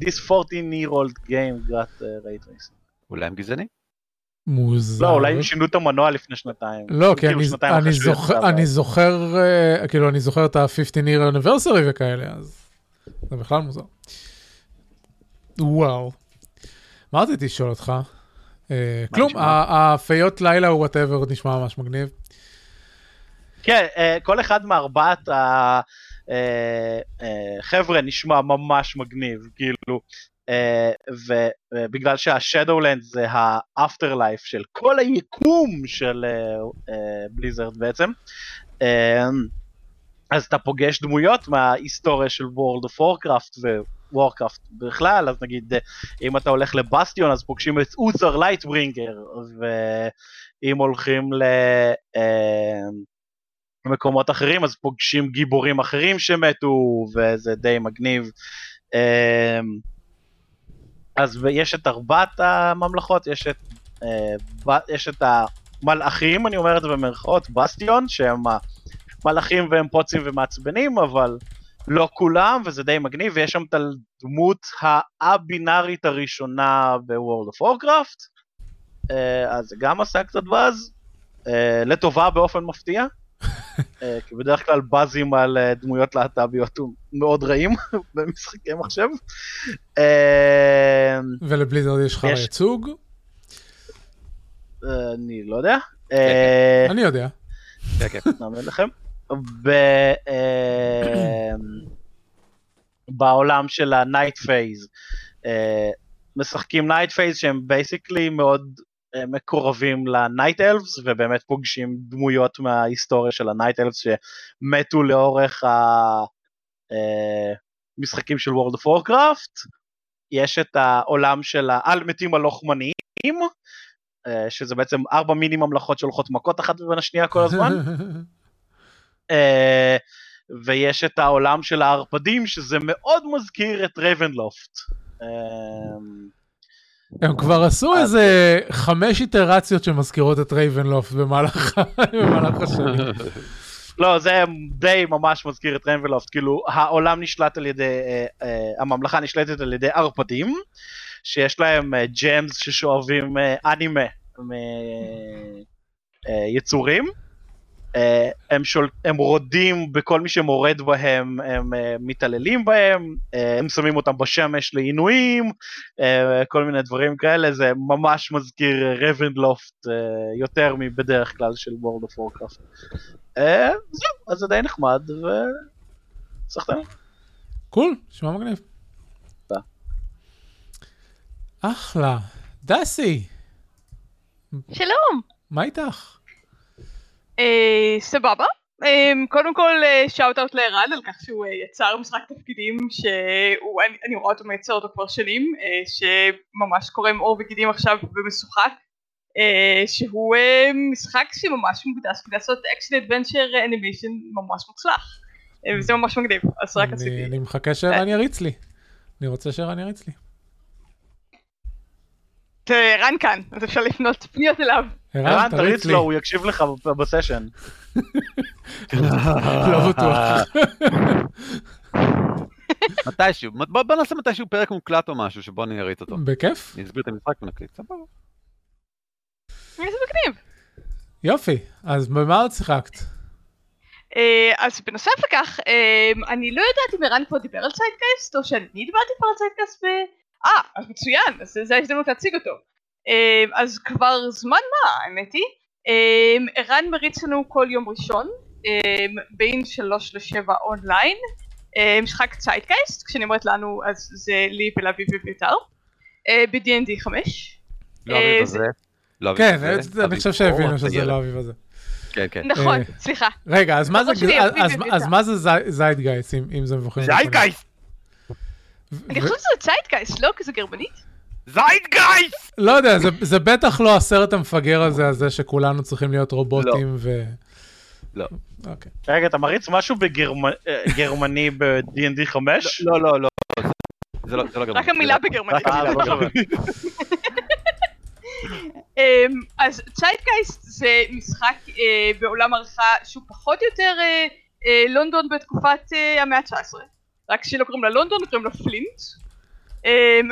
Speaker 2: this 14 year old game got ray tracing.
Speaker 3: אולי הם גזענים?
Speaker 1: מוזר.
Speaker 2: לא, אולי הם שינו את המנוע לפני שנתיים.
Speaker 1: לא, כי אני זוכר, כאילו, אני זוכר את ה-15 year anniversary וכאלה, אז זה בכלל מוזר. וואו. מה רציתי לשאול אותך? כלום, הפיות לילה או וואטאבר נשמע ממש מגניב.
Speaker 2: כן, כל אחד מארבעת החבר'ה נשמע ממש מגניב, כאילו. ובגלל שה Shadowlands זה ה afterlife של כל היקום של Blizzard בעצם, אז אתה פוגש דמויות מההיסטוריה של World of Warcraft ו Warcraft בכלל, אז נגיד אה, אם אתה הולך לבסטיון אז פוגשים את Uther Lightbringer, ואם הולכים למקומות uh, אחרים אז פוגשים גיבורים אחרים שמתו, וזה די מגניב. Uh, אז יש את ארבעת הממלכות, יש את, אה, יש את המלאכים, אני אומר את זה במרכאות, בסטיון, שהם המלאכים והם פוצים ומעצבנים, אבל לא כולם, וזה די מגניב, ויש שם את הדמות הא-בינארית הראשונה of Warcraft, אה, אז זה גם עשה קצת באז, אה, לטובה באופן מפתיע. כי בדרך כלל באזים על דמויות להט"ביות מאוד רעים במשחקי מחשב.
Speaker 1: ול Blizzard יש לך ייצוג?
Speaker 2: אני לא יודע.
Speaker 1: אני יודע.
Speaker 2: נאמר לכם. בעולם של ה Night Fae. משחקים Night Fae שהם basically מאוד מקורבים ל Night Elves ובאמת פוגשים דמויות מההיסטוריה של ה Night Elves שמתו לאורך המשחקים של World of Warcraft. יש את העולם של האל מתים הלוחמניים, שזה בעצם ארבע מיני ממלכות שהולכות מכות אחת בין השנייה כל הזמן. ויש את העולם של הערפדים שזה מאוד מזכיר את Ravenloft.
Speaker 1: הם כבר עשו איזה חמש איטרציות שמזכירות את Ravenloft במהלך השנים.
Speaker 2: לא, זה די ממש מזכיר את Ravenloft, כאילו העולם נשלט על ידי, אה, אה, הממלכה נשלטת על ידי ערפדים, שיש להם אה, gems ששואבים אה, אנימה מיצורים. אה, הם, שול, הם רודים בכל מי שמורד בהם, הם אה, מתעללים בהם, אה, הם שמים אותם בשמש לעינויים, כל מיני דברים כאלה, זה ממש מזכיר Ravenloft אה, יותר מבדרך כלל של World of Warcraft. זהו, אז זה די נחמד, ו... סחתיין.
Speaker 1: cool, נשמע מגניב.
Speaker 2: תודה.
Speaker 1: אחלה. דסי,
Speaker 4: שלום.
Speaker 1: מה איתך?
Speaker 4: אה, סבבה. אה, קודם כל shout out לערן על כך שהוא אה, יצר משחק תפקידים שהוא, אני, אני רואה אותו מייצר אותו כבר שנים, אה, שממש קורם עור וגידים עכשיו ומשוחק, אה, שהוא אה, משחק שממש מוקדש כדי לעשות action adventure animation ממש מוצלח. אה, וזה ממש מגניב, אז רק רציתי.
Speaker 1: אני מחכה שערן יריץ לי. אני רוצה שערן יריץ לי.
Speaker 4: ערן כאן, אז אפשר לפנות פניות אליו.
Speaker 2: ערן, תריץ. לו, הוא יקשיב לך ב- בסשן.
Speaker 1: לא בטוח.
Speaker 3: מתישהו, בוא נעשה מתישהו פרק מוקלט או משהו שבוא אני אריץ אותו.
Speaker 1: בכיף?
Speaker 3: אני אסביר את המשחק ונקליט, סבבה.
Speaker 4: זה מגניב.
Speaker 1: יופי. אז במה עוד שיחקת?
Speaker 4: אה, אז בנוסף לכך, אה, אני לא יודעת אם ערן כבר דיבר על ציידקייסט, או שאני דיברתי כבר על ציידקייסט ב... אה, אז מצוין, אז זו ההזדמנות להציג אותו. אה, אז כבר זמן מה, האמת היא. אה, ערן מריץ לנו כל יום ראשון, אה, בין 3 ל-7 אונליין, אה, משחק ציידקייסט, כשאני אומרת לנו אז זה לי ולאביב וביתר, אה, ב-D&D 5.
Speaker 3: לא אביב
Speaker 4: אה,
Speaker 3: הזה. לא אביב
Speaker 1: כן, אני
Speaker 3: אביב
Speaker 1: חושב שהבינו שזה. לא האביב הזה.
Speaker 3: כן, כן.
Speaker 4: נכון,
Speaker 1: אה,
Speaker 4: סליחה.
Speaker 1: רגע, אז מה זה
Speaker 4: לא אביב וביתר.
Speaker 1: זיידגייסט, אם זה מבוכים?
Speaker 3: זיידגייסט!
Speaker 4: אני חושבת שזה ציידקייסט, לא? כי זה גרמנית?
Speaker 3: זיידגייסט!
Speaker 1: לא יודע, זה- זה בטח לא הסרט המפגר הזה, הזה שכולנו צריכים להיות רובוטים ו...
Speaker 3: לא.
Speaker 1: אוקיי.
Speaker 2: רגע, אתה מריץ משהו בגרמני ב-D&D 5?
Speaker 3: לא, לא, לא. זה לא, זה לא גרמנית.
Speaker 4: רק המילה בגרמנית.
Speaker 3: המילה
Speaker 2: אה, לא
Speaker 3: בגרמנית.
Speaker 4: אמ, אז ציידקייסט זה משחק אה, בעולם עריכה שהוא פחות או יותר אה, אה, לונדון בתקופת אה, המאה ה-19 רק שלא קוראים לה לונדון, קוראים לה פלינט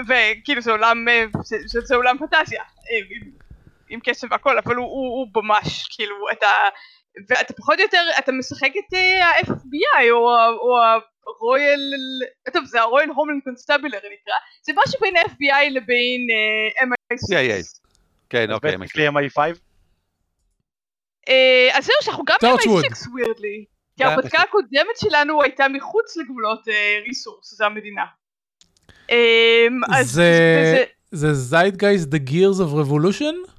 Speaker 4: וכאילו זה עולם, אה, זה, זה, זה עולם פנטזיה עם, עם קסם והכל אבל הוא, הוא, הוא ממש כאילו אתה ואתה פחות או יותר אתה משחק את אה, ה-FBI או, או הרויאל, טוב זה ה Royal Homeland Constabulary נקרא זה משהו בין ה-FBI לבין אה, MI6
Speaker 3: CIA. כן, אוקיי.
Speaker 2: בטח MI5?
Speaker 4: אה, אז זהו שאנחנו גם
Speaker 1: Torchwood.
Speaker 4: ב-MI6 weirdly. כי
Speaker 3: גם
Speaker 4: ההרפתקה הקודמת שלנו הייתה מחוץ לגבולות Risur, זה המדינה. אמ,
Speaker 1: זה- זה Zeitgeist The Gears of Revolution?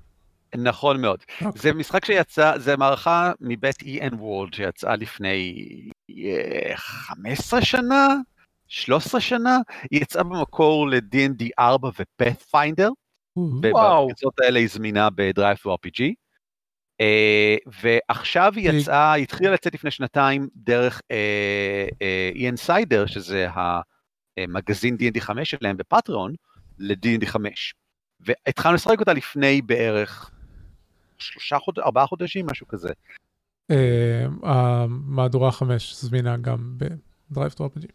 Speaker 3: נכון מאוד.
Speaker 1: אוקיי.
Speaker 3: זה משחק שיצא, זה מערכה מבית EN World שיצאה לפני אה, 15 שנה, 13 שנה, היא יצאה במקור ל-D&D 4 ו-Pathfinder,
Speaker 2: וואו.
Speaker 3: בקבוצות האלה היא זמינה ב DriveThruRPG. אה, ועכשיו היא יצאה, היא התחילה לצאת לפני שנתיים דרך אה, אה, EN5ider, שזה המגזין D&D 5 שלהם ב Patreon, ל-D&D 5. והתחלנו לשחק אותה לפני בערך שלושה חודשים, ארבעה חודשים, משהו כזה.
Speaker 1: אה, המהדורה 5 זמינה גם ב Drive RPG.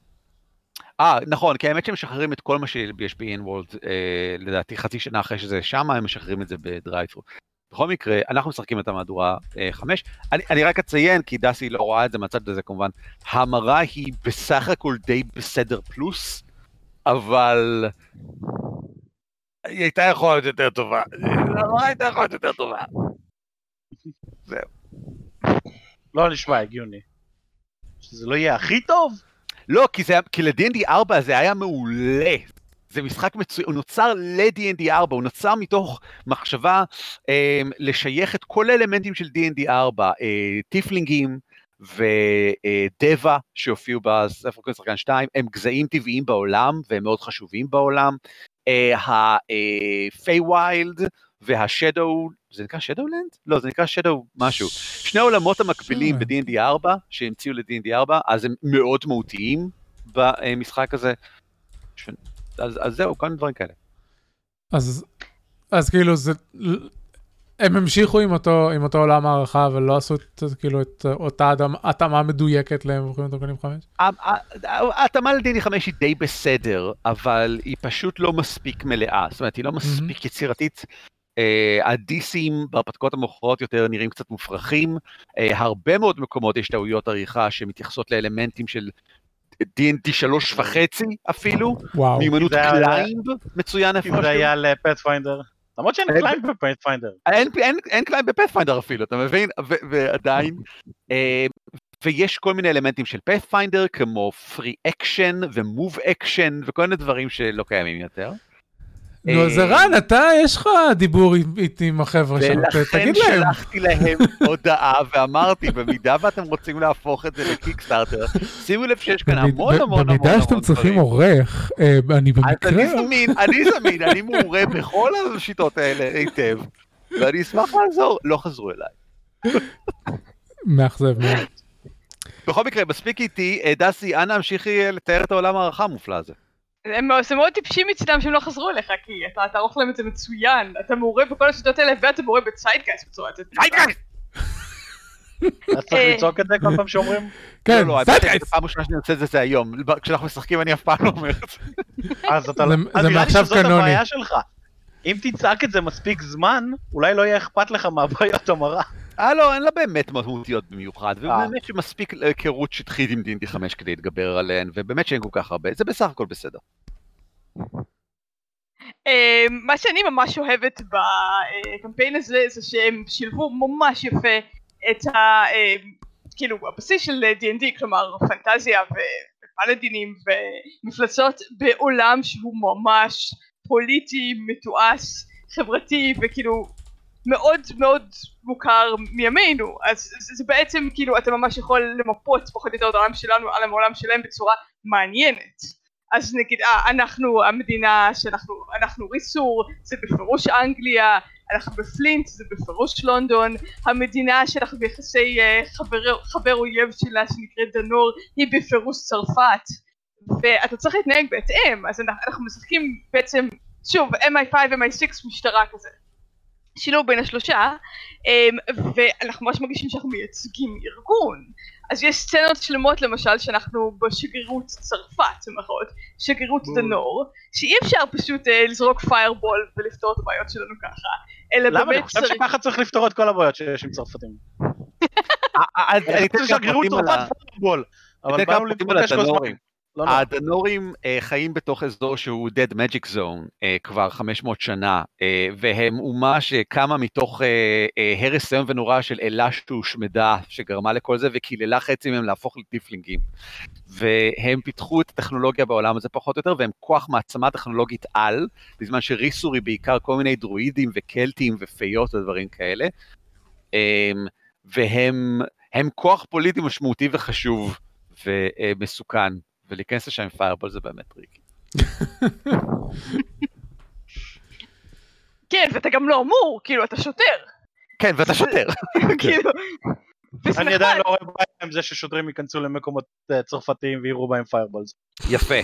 Speaker 3: אה, נכון, כי האמת שהם משחררים את כל מה שיש ב- EN World, אה, לדעתי חצי שנה אחרי שזה שמה, הם משחררים את זה ב DriveThru. בכל מקרה, אנחנו משחקים את המהדורה 5. אני, אני רק אציין, כי דסי לא רואה את זה מהצד הזה כמובן, ההמרה היא בסך הכל די בסדר פלוס, אבל היא הייתה יכולה להיות יותר טובה. ההמרה הייתה יכולה להיות יותר טובה.
Speaker 2: לא נשמע הגיוני. שזה לא יהיה הכי טוב?
Speaker 3: לא, כי, זה, כי ל-D&D 4 זה היה מעולה. זה משחק מצוין, הוא נוצר ל-D&D 4, הוא נוצר מתוך מחשבה אה, לשייך את כל האלמנטים של D&D 4, אה, טיפלינגים ודבה שהופיעו בספר קודם שחקן 2, הם גזעים טבעיים בעולם והם מאוד חשובים בעולם. ה Feywild וה Shadow, זה נקרא Shadowland? לא, זה נקרא Shadow משהו. שני העולמות המקבילים
Speaker 1: Shadowland.
Speaker 3: ב-D&D 4, שהמציאו ל-D&D 4, אז הם מאוד מהותיים במשחק הזה. אז, אז זהו, כל מיני דברים כאלה.
Speaker 1: אז אז כאילו זה, הם המשיכו עם אותו, עם אותו עולם המערכה ולא עשו את, כאילו את אותה התאמה- מדויקת למבוכים ודרקונים 5?
Speaker 3: ההתאמה ל D&D 5 היא די בסדר, אבל היא פשוט לא מספיק מלאה. זאת אומרת, היא לא מספיק יצירתית. אה, הדיסים בהרפתקאות המאוחרות יותר נראים קצת מופרכים. אה, הרבה מאוד מקומות יש טעויות עריכה שמתייחסות לאלמנטים של D&D שלוש וחצי אפילו.
Speaker 1: וואו.
Speaker 3: מיומנות climb מצוין
Speaker 2: כי
Speaker 3: איפשהו.
Speaker 2: זה היה ל Pathfinder. למרות שאין
Speaker 3: אין-
Speaker 2: climb ב Pathfinder.
Speaker 3: אין, אין, אין climb ב Pathfinder אפילו, אתה מבין? ו- ועדיין. אה, ויש כל מיני אלמנטים של Pathfinder, כמו free action ו move action וכל מיני דברים שלא קיימים יותר.
Speaker 1: נו, אז
Speaker 3: אה,
Speaker 1: ערן, אתה, יש לך דיבור איתי עם החבר'ה שם,
Speaker 3: ולכן
Speaker 1: תגיד להם.
Speaker 3: שלחתי להם הודעה ואמרתי, במידה ואתם רוצים להפוך את זה ל Kickstarter, שימו לב שיש כאן המון המון המון
Speaker 1: במידה שאתם צריכים
Speaker 3: דברים.
Speaker 1: עורך, אה, אני במקרה...
Speaker 3: אני זמין, אני זמין, אני מעורה בכל השיטות האלה היטב, ואני אשמח לעזור. לא חזרו אליי.
Speaker 1: מאכזב מאוד.
Speaker 3: בכל מקרה, מספיק איתי, אה, דסי, אנא המשיכי לתאר את העולם הערכה המופלא הזה.
Speaker 4: הם- זה מאוד טיפשי מצדם שהם לא חזרו אליך, כי אתה תערוך להם את זה מצוין, אתה מעורה בכל השיטות האלה ואתה מעורה בציידקייסט בצורה יותר טובה.
Speaker 2: אז צריך
Speaker 4: אה.
Speaker 2: לצעוק את זה כל פעם שאומרים?
Speaker 1: כן,
Speaker 3: לא, לא. זו פעם ראשונה שאני עושה את זה זה היום. כשאנחנו משחקים אני אף פעם לא אומר את זה.
Speaker 2: אז אתה
Speaker 1: זה-
Speaker 2: לא... אז
Speaker 1: זה
Speaker 2: נראה לי
Speaker 1: מעכשיו
Speaker 2: שזאת
Speaker 1: קנוני.
Speaker 2: הבעיה שלך. אם תצעק את זה מספיק זמן, אולי לא יהיה אכפת לך מהבעיות המרה.
Speaker 3: אה לא, אין לה באמת מהותיות במיוחד,
Speaker 2: אה.
Speaker 3: ובאמת שמספיק היכרות שטחית עם D&D 5 כדי להתגבר עליהן, ובאמת שאין כל כך הרבה, זה בסך הכל בסדר.
Speaker 4: אה, מה שאני ממש אוהבת בקמפיין הזה זה שהם שילבו ממש יפה את ה... אה, כאילו הבסיס של D&D כלומר פנטזיה ופלדינים ומפלצות בעולם שהוא ממש פוליטי, מתועש, חברתי וכאילו מאוד מאוד מוכר מימינו. אז זה, זה בעצם כאילו אתה ממש יכול למפות פחות או יותר את העולם שלנו על העולם שלהם בצורה מעניינת. אז נגיד אה, אנחנו המדינה שאנחנו אנחנו ריסור זה בפירוש אנגליה אנחנו בפלינט זה בפירוש לונדון. המדינה שאנחנו ביחסי אה, חבר, חבר אויב שלה שנקראת דנור היא בפירוש צרפת. ואתה צריך להתנהג בהתאם. אז אנחנו, אנחנו משחקים בעצם שוב MI5 MI6 משטרה כזה שילוב בין השלושה אמ, ואנחנו ממש מרגישים שאנחנו מייצגים ארגון אז יש סצנות שלמות למשל שאנחנו בשגרירות צרפת במרכאות שגרירות
Speaker 2: בול.
Speaker 4: דנור שאי אפשר פשוט אה, לזרוק פיירבול ולפתור את הבעיות שלנו ככה אלא
Speaker 2: למה? אני
Speaker 4: באמת
Speaker 2: חושב
Speaker 4: צריך
Speaker 2: שככה צריך לפתור את כל הבעיות שיש עם צרפתים.
Speaker 3: אני אתן
Speaker 2: אני שגרירות
Speaker 3: פרטים על ה-
Speaker 2: צרפת פוטבול. אבל באנו לבקש כוס
Speaker 3: הדנורים.
Speaker 2: לא, לא.
Speaker 3: הדנורים אה, חיים בתוך אזור שהוא Dead Magic Zone אה, כבר 500 שנה, אה, והם אומה שקמה מתוך הרס איום ונורא של אלה שהושמדה, שגרמה לכל זה, וקיללה חצי מהם להפוך לטיפלינגים. והם פיתחו את הטכנולוגיה בעולם הזה פחות או יותר, והם כוח מעצמה טכנולוגית על, בזמן שריסור היא בעיקר כל מיני דרואידים וקלטים ופיות ודברים כאלה. אה, והם הם כוח פוליטי משמעותי וחשוב ומסוכן, ולהיכנס לשם עם fireball זה באמת טריקי.
Speaker 4: כן ואתה גם לא אמור כאילו אתה שוטר
Speaker 3: כן, ואתה שוטר.
Speaker 4: כאילו
Speaker 2: אני. עדיין לא רואה בעיה עם זה ששוטרים ייכנסו למקומות אה, צרפתיים ויראו בהם fireballs.
Speaker 3: יפה,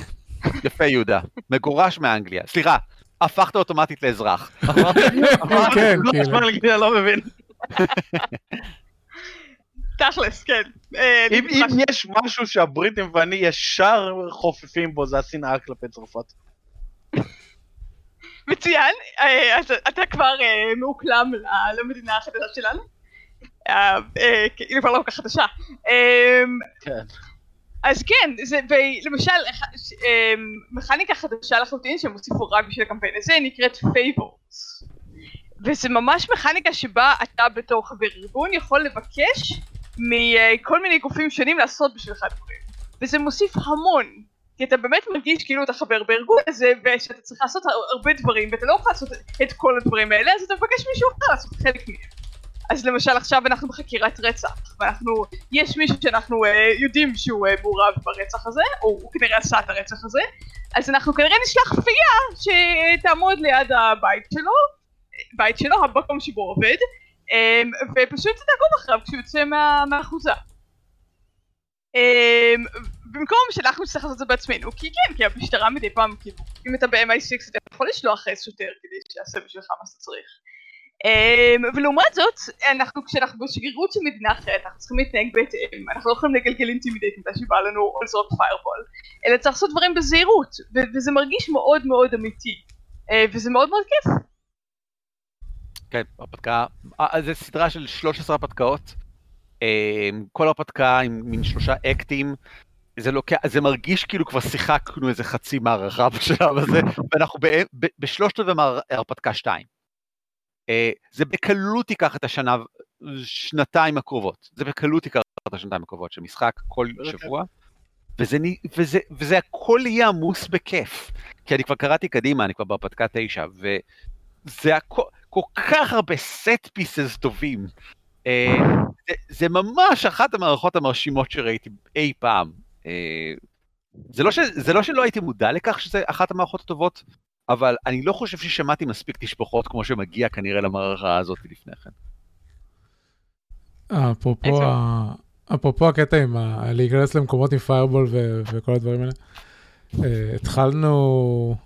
Speaker 3: יפה יהודה. מגורש מאנגליה. סליחה, הפכת אוטומטית לאזרח.
Speaker 1: כן,
Speaker 2: לא,
Speaker 1: כאילו.
Speaker 2: אני לא מבין.
Speaker 4: תכלס כן אה,
Speaker 2: אם אם יש משהו שהבריטים ואני ישר חופפים בו זה השנאה כלפי צרפת.
Speaker 4: מצוין, אה, אז אתה כבר אה, מאוקלם למדינה החדשה שלנו. אה, היא כבר לא כל כך חדשה.
Speaker 2: כן.
Speaker 4: אז כן, זה, ולמשל, מכניקה חדשה לחלוטין שהם הוסיפו רק בשביל הקמפיין הזה נקראת favors. וזה ממש מכניקה שבה אתה בתור חבר ארגון יכול לבקש מכל מיני גופים שונים לעשות בשבילך דברים. וזה מוסיף המון. כי אתה באמת מרגיש כאילו אתה חבר בארגון הזה ושאתה צריך לעשות הר- הרבה דברים ואתה לא יכול לעשות את כל הדברים האלה אז אתה מבקש מישהו אחר לעשות חלק מהם. אז למשל עכשיו אנחנו בחקירת רצח ואנחנו יש מישהו שאנחנו אה, יודעים שהוא אה, מעורב ברצח הזה או הוא כנראה עשה את הרצח הזה אז אנחנו כנראה נשלח כפייה שתעמוד ליד הבית שלו בית שלו המקום שבו עובד אה, ופשוט תעקוב אחריו כשהוא יוצא מה, מהאחוזה. אמ, במקום שאנחנו נצטרך לעשות את זה בעצמנו, כי כן, כי המשטרה מדי פעם, כאילו, אם אתה ב-MI6 אתה יכול לשלוח שוטר כדי שיעשה בשבילך מה שאתה צריך. אמ, ולעומת זאת, אנחנו כשאנחנו בשגרירות של מדינה אחרת, אנחנו צריכים להתנהג בהתאם, אנחנו לא יכולים לגלגל intimidate מתי שבא לנו או לזרוק fireball, אלא צריך לעשות דברים בזהירות, וזה מרגיש מאוד מאוד אמיתי, אה, וזה מאוד מאוד כיף.
Speaker 3: כן, הרפתקה, אה, זה סדרה של 13 הרפתקאות, אמ, כל הרפתקה עם מין שלושה אקטים, זה לוקח, זה מרגיש כאילו כבר שיחקנו איזה חצי מערכה בשלב הזה, ואנחנו בשלושת רבעי מהרפתקה 2. אה, זה בקלות ייקח את השנה, שנתיים הקרובות. זה בקלות ייקח את השנתיים הקרובות של משחק כל שבוע. וזה, וזה, וזה הכל יהיה עמוס בכיף. כי אני כבר קראתי קדימה, אני כבר בהרפתקה תשע, וזה הכל, כל כך הרבה סט פיסס טובים. אה, זה, זה ממש אחת המערכות המרשימות שראיתי אי פעם. אה, זה לא, ש, זה לא שלא הייתי מודע לכך שזה אחת המערכות הטובות אבל אני לא חושב ששמעתי מספיק תשפוחות כמו שמגיע כנראה למערכה הזאת לפני כן.
Speaker 1: אפרופו, אפרופו הקטע עם להיכנס למקומות עם פיירבול וכל הדברים האלה, אה, התחלנו,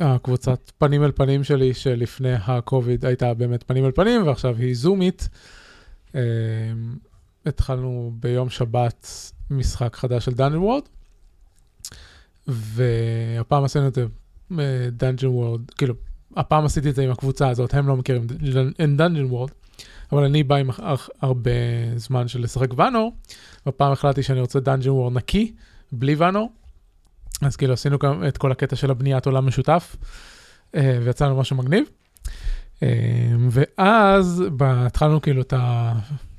Speaker 1: הקבוצת פנים אל פנים שלי שלפני הקוביד הייתה באמת פנים אל פנים ועכשיו היא זומית. אה, התחלנו ביום שבת משחק חדש של Dungeon World, והפעם עשינו את זה Dungeon World, כאילו, הפעם עשיתי את זה עם הקבוצה הזאת, הם לא מכירים את Dungeon World, אבל אני בא עם הרבה זמן של לשחק ואנור, והפעם החלטתי שאני רוצה Dungeon World נקי, בלי ואנור, אז כאילו עשינו גם את כל הקטע של הבניית עולם משותף, אה, ויצאנו משהו מגניב. אה, ואז התחלנו כאילו את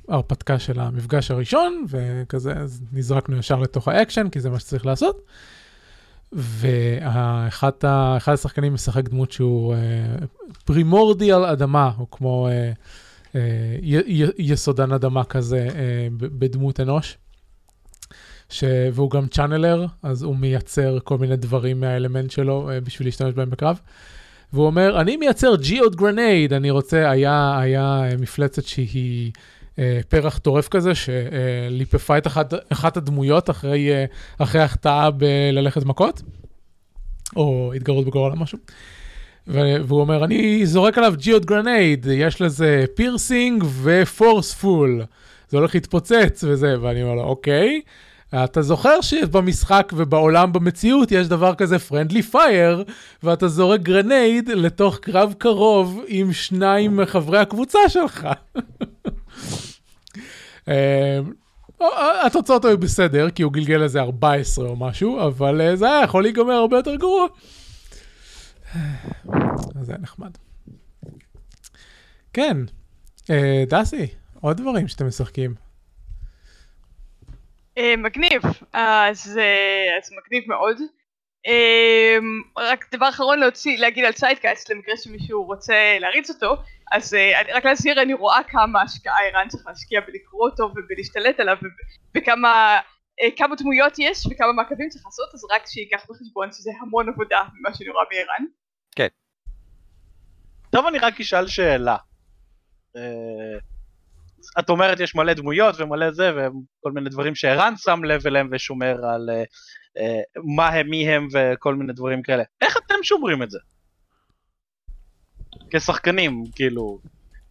Speaker 1: ההרפתקה של המפגש הראשון, וכזה, אז נזרקנו ישר לתוך האקשן, כי זה מה שצריך לעשות. ואחד השחקנים משחק דמות שהוא primordial אדמה, הוא כמו יסודן אדמה כזה בדמות אנוש. ש... והוא גם channeler, אז הוא מייצר כל מיני דברים מהאלמנט שלו אה, בשביל להשתמש בהם בקרב. והוא אומר, אני מייצר geode grenade, אני רוצה, היה, היה מפלצת שהיא אה, פרח טורף כזה, שליפפה את אחת, אחת הדמויות אחרי, אה, אחרי החטאה בללכת מכות, או התגרות בגורל או משהו. והוא אומר, אני זורק עליו geode grenade, יש לזה piercing ו forceful. זה הולך להתפוצץ וזה, ואני אומר לו, אוקיי. אתה זוכר שבמשחק ובעולם במציאות יש דבר כזה friendly fire, ואתה זורק grenade לתוך קרב קרוב עם שניים מחברי הקבוצה שלך. אה, אה, התוצאות היו בסדר, כי הוא גלגל איזה 14 או משהו, אבל אה, זה היה יכול להיגמר הרבה יותר גרוע. אז זה היה נחמד. כן, דסי, עוד דברים שאתם משחקים.
Speaker 4: מגניב, אז מגניב מאוד. רק דבר אחרון להוציא, להגיד על ציידקאסט למקרה שמישהו רוצה להריץ אותו, אז רק להזהיר, אני רואה כמה השקעה ערן צריך להשקיע בלקרוא אותו ובלהשתלט עליו וכמה כמה דמויות יש וכמה מעקבים צריך לעשות, אז רק שייקח בחשבון שזה המון עבודה ממה שאני רואה מערן.
Speaker 3: כן.
Speaker 2: טוב, אני רק אשאל שאלה. את אומרת יש מלא דמויות ומלא זה וכל מיני דברים שערן שם לב אליהם ושומר על uh, uh, מה הם, מי הם וכל מיני דברים כאלה. איך אתם שומרים את זה? כשחקנים, כאילו,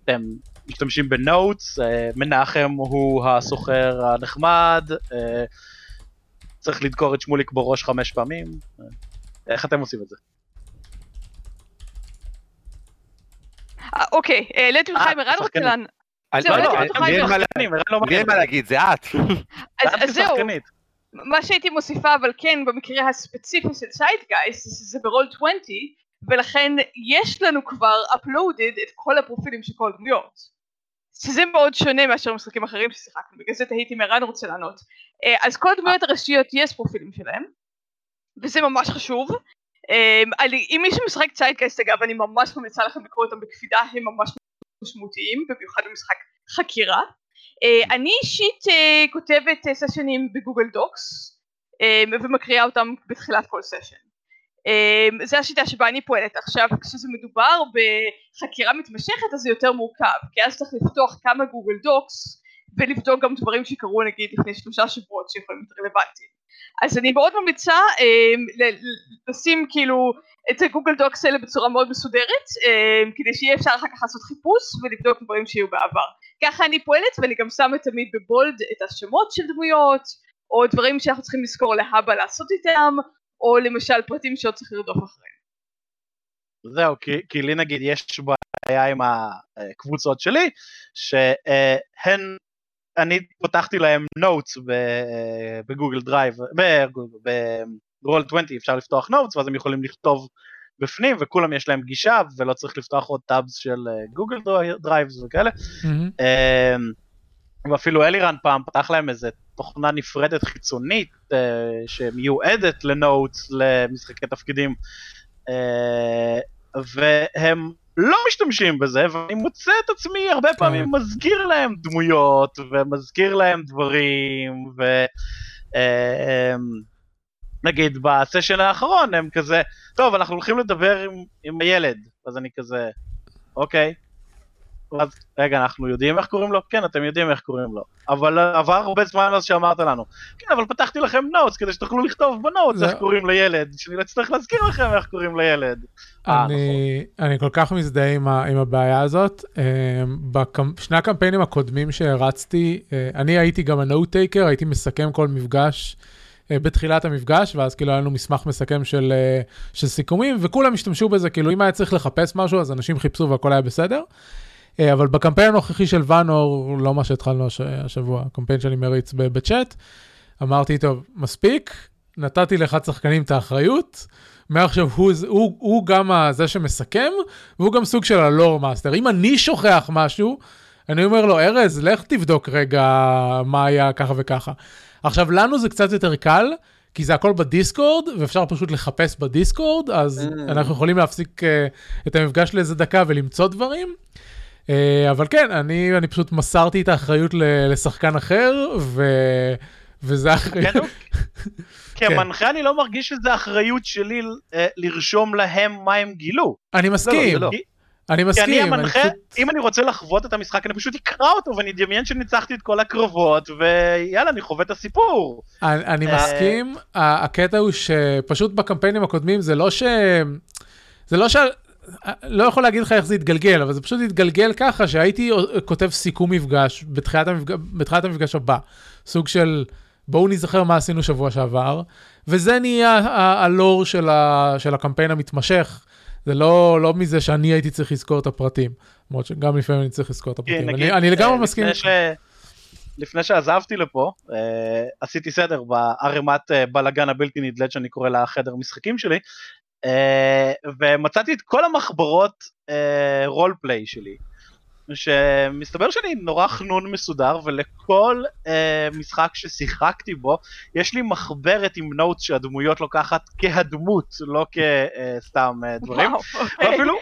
Speaker 2: אתם משתמשים בנוטס, אה, מנחם הוא הסוחר הנחמד, אה, צריך לדקור את שמוליק בראש חמש פעמים, אה, איך אתם עושים את זה?
Speaker 4: אוקיי, העליתי לך עם ערן רוצה לענות.
Speaker 3: לא, לא, לי אין מה להגיד, זה את.
Speaker 4: אז זהו, מה שהייתי מוסיפה, אבל כן, במקרה הספציפי של סיידגייסט, זה ברול 20, ולכן יש לנו כבר uploaded את כל הפרופילים של כל הדמויות. שזה מאוד שונה מאשר משחקים אחרים ששיחקנו, בגלל זה תהיתי אם ערן רוצה לענות. אה, אז כל הדמויות הראשיות יש פרופילים שלהם, וזה ממש חשוב. אה, אם מישהו משחק side quest אגב, אני ממש ממליצה לכם לקרוא אותם בקפידה, הם ממש משמעותיים, במיוחד במשחק חקירה. אה, אני אישית כותבת סשנים ב Google Docs, ומקריאה אותם בתחילת כל סשן. זה השיטה שבה אני פועלת עכשיו כשזה מדובר בחקירה מתמשכת אז זה יותר מורכב כי אז צריך לפתוח כמה Google Docs ולבדוק גם דברים שקרו נגיד לפני שלושה שבועות שיכולים להיות רלוונטיים אז אני מאוד ממליצה אה, לשים כאילו את הגוגל דוקס האלה בצורה מאוד מסודרת אה, כדי שיהיה אפשר אחר כך לעשות חיפוש ולבדוק דברים שהיו בעבר. ככה אני פועלת ואני גם שמה תמיד בבולד את השמות של דמויות או דברים שאנחנו צריכים לזכור להבא לעשות איתם או למשל פרטים שעוד צריך לרדוף אחריהם.
Speaker 2: זהו, כי, כי לי נגיד יש בעיה עם הקבוצות שלי, שהן, אני פותחתי להם notes ב Google Drive, ב Roll 20 אפשר לפתוח notes ואז הם יכולים לכתוב בפנים וכולם יש להם גישה ולא צריך לפתוח עוד tabs של Google Drive וכאלה. Mm-hmm. ואפילו אלירן פעם פתח להם איזה תוכנה נפרדת חיצונית אה, שמיועדת ל notes למשחקי תפקידים אה, והם לא משתמשים בזה ואני מוצא את עצמי הרבה כן. פעמים מזכיר להם דמויות ומזכיר להם דברים ו... אה, נגיד בסשן האחרון הם כזה טוב אנחנו הולכים לדבר עם, עם הילד אז אני כזה אוקיי ואז, רגע, אנחנו יודעים איך קוראים לו? כן, אתם יודעים איך קוראים לו. אבל עבר הרבה זמן אז שאמרת לנו. כן, אבל פתחתי לכם notes כדי שתוכלו לכתוב ב notes איך קוראים לילד, שאני לא אצטרך להזכיר לכם איך קוראים לילד.
Speaker 1: אה, אני, נכון. אני כל כך מזדהה עם, עם הבעיה הזאת. אה, בשני הקמפיינים הקודמים שהרצתי, אה, אני הייתי גם ה note taker, הייתי מסכם כל מפגש. בתחילת המפגש, ואז כאילו היה לנו מסמך מסכם של, של סיכומים, וכולם השתמשו בזה, כאילו אם היה צריך לחפש משהו, אז אנשים חיפשו והכל היה בסדר. אה, אבל בקמפיין הנוכחי של ואנור, לא מה שהתחלנו הש... השבוע, הקמפיין שאני מריץ בצ'אט, אמרתי, טוב, מספיק, נתתי לאחד שחקנים את האחריות, מעכשיו הוא, הוא, הוא גם זה שמסכם, והוא גם סוג של ה lore master. אם אני שוכח משהו, אני אומר לו, ארז, לך תבדוק רגע מה היה ככה וככה. עכשיו, לנו זה קצת יותר קל, כי זה הכל בדיסקורד, ואפשר פשוט לחפש בדיסקורד, אז mm. אנחנו יכולים להפסיק uh, את המפגש לאיזה דקה ולמצוא דברים. אה, אבל כן, אני, אני פשוט מסרתי את האחריות לשחקן אחר, ו... וזה אחריות.
Speaker 2: כן, כמנחה אני לא מרגיש שזה אחריות שלי אה, לרשום להם מה הם גילו.
Speaker 1: אני מסכים. לא, לא, אני מסכים.
Speaker 2: כי אני המנחה, אני פשוט... אם אני רוצה לחוות את המשחק, אני פשוט אקרא אותו ואני אדמיין שניצחתי את כל הקרבות, ויאללה, אני חווה את הסיפור.
Speaker 1: אני, אני אה, מסכים, הקטע הוא שפשוט בקמפיינים הקודמים זה לא ש... זה לא ש... לא יכול להגיד לך איך זה התגלגל, אבל זה פשוט התגלגל ככה שהייתי כותב סיכום מפגש בתחילת, המפג... בתחילת המפגש הבא. סוג של בואו נזכר מה עשינו שבוע שעבר, וזה נהיה הלור של, ה... של הקמפיין המתמשך. זה לא, לא מזה שאני הייתי צריך לזכור את הפרטים, למרות שגם לפעמים אני צריך לזכור את הפרטים. כן, נגיד, אני, אני לגמרי uh, מסכים.
Speaker 2: ש... לפני שעזבתי לפה, uh, עשיתי סדר בערימת uh, בלאגן הבלתי נדלת שאני קורא לה חדר משחקים שלי, ומצאתי את כל המחברות רול uh, פליי שלי, שמסתבר שאני נורא חנון מסודר ולכל uh, משחק ששיחקתי בו יש לי מחברת עם נוטס שהדמויות לוקחת כהדמות, לא כסתם uh, uh, דברים, אוקיי. ואפילו,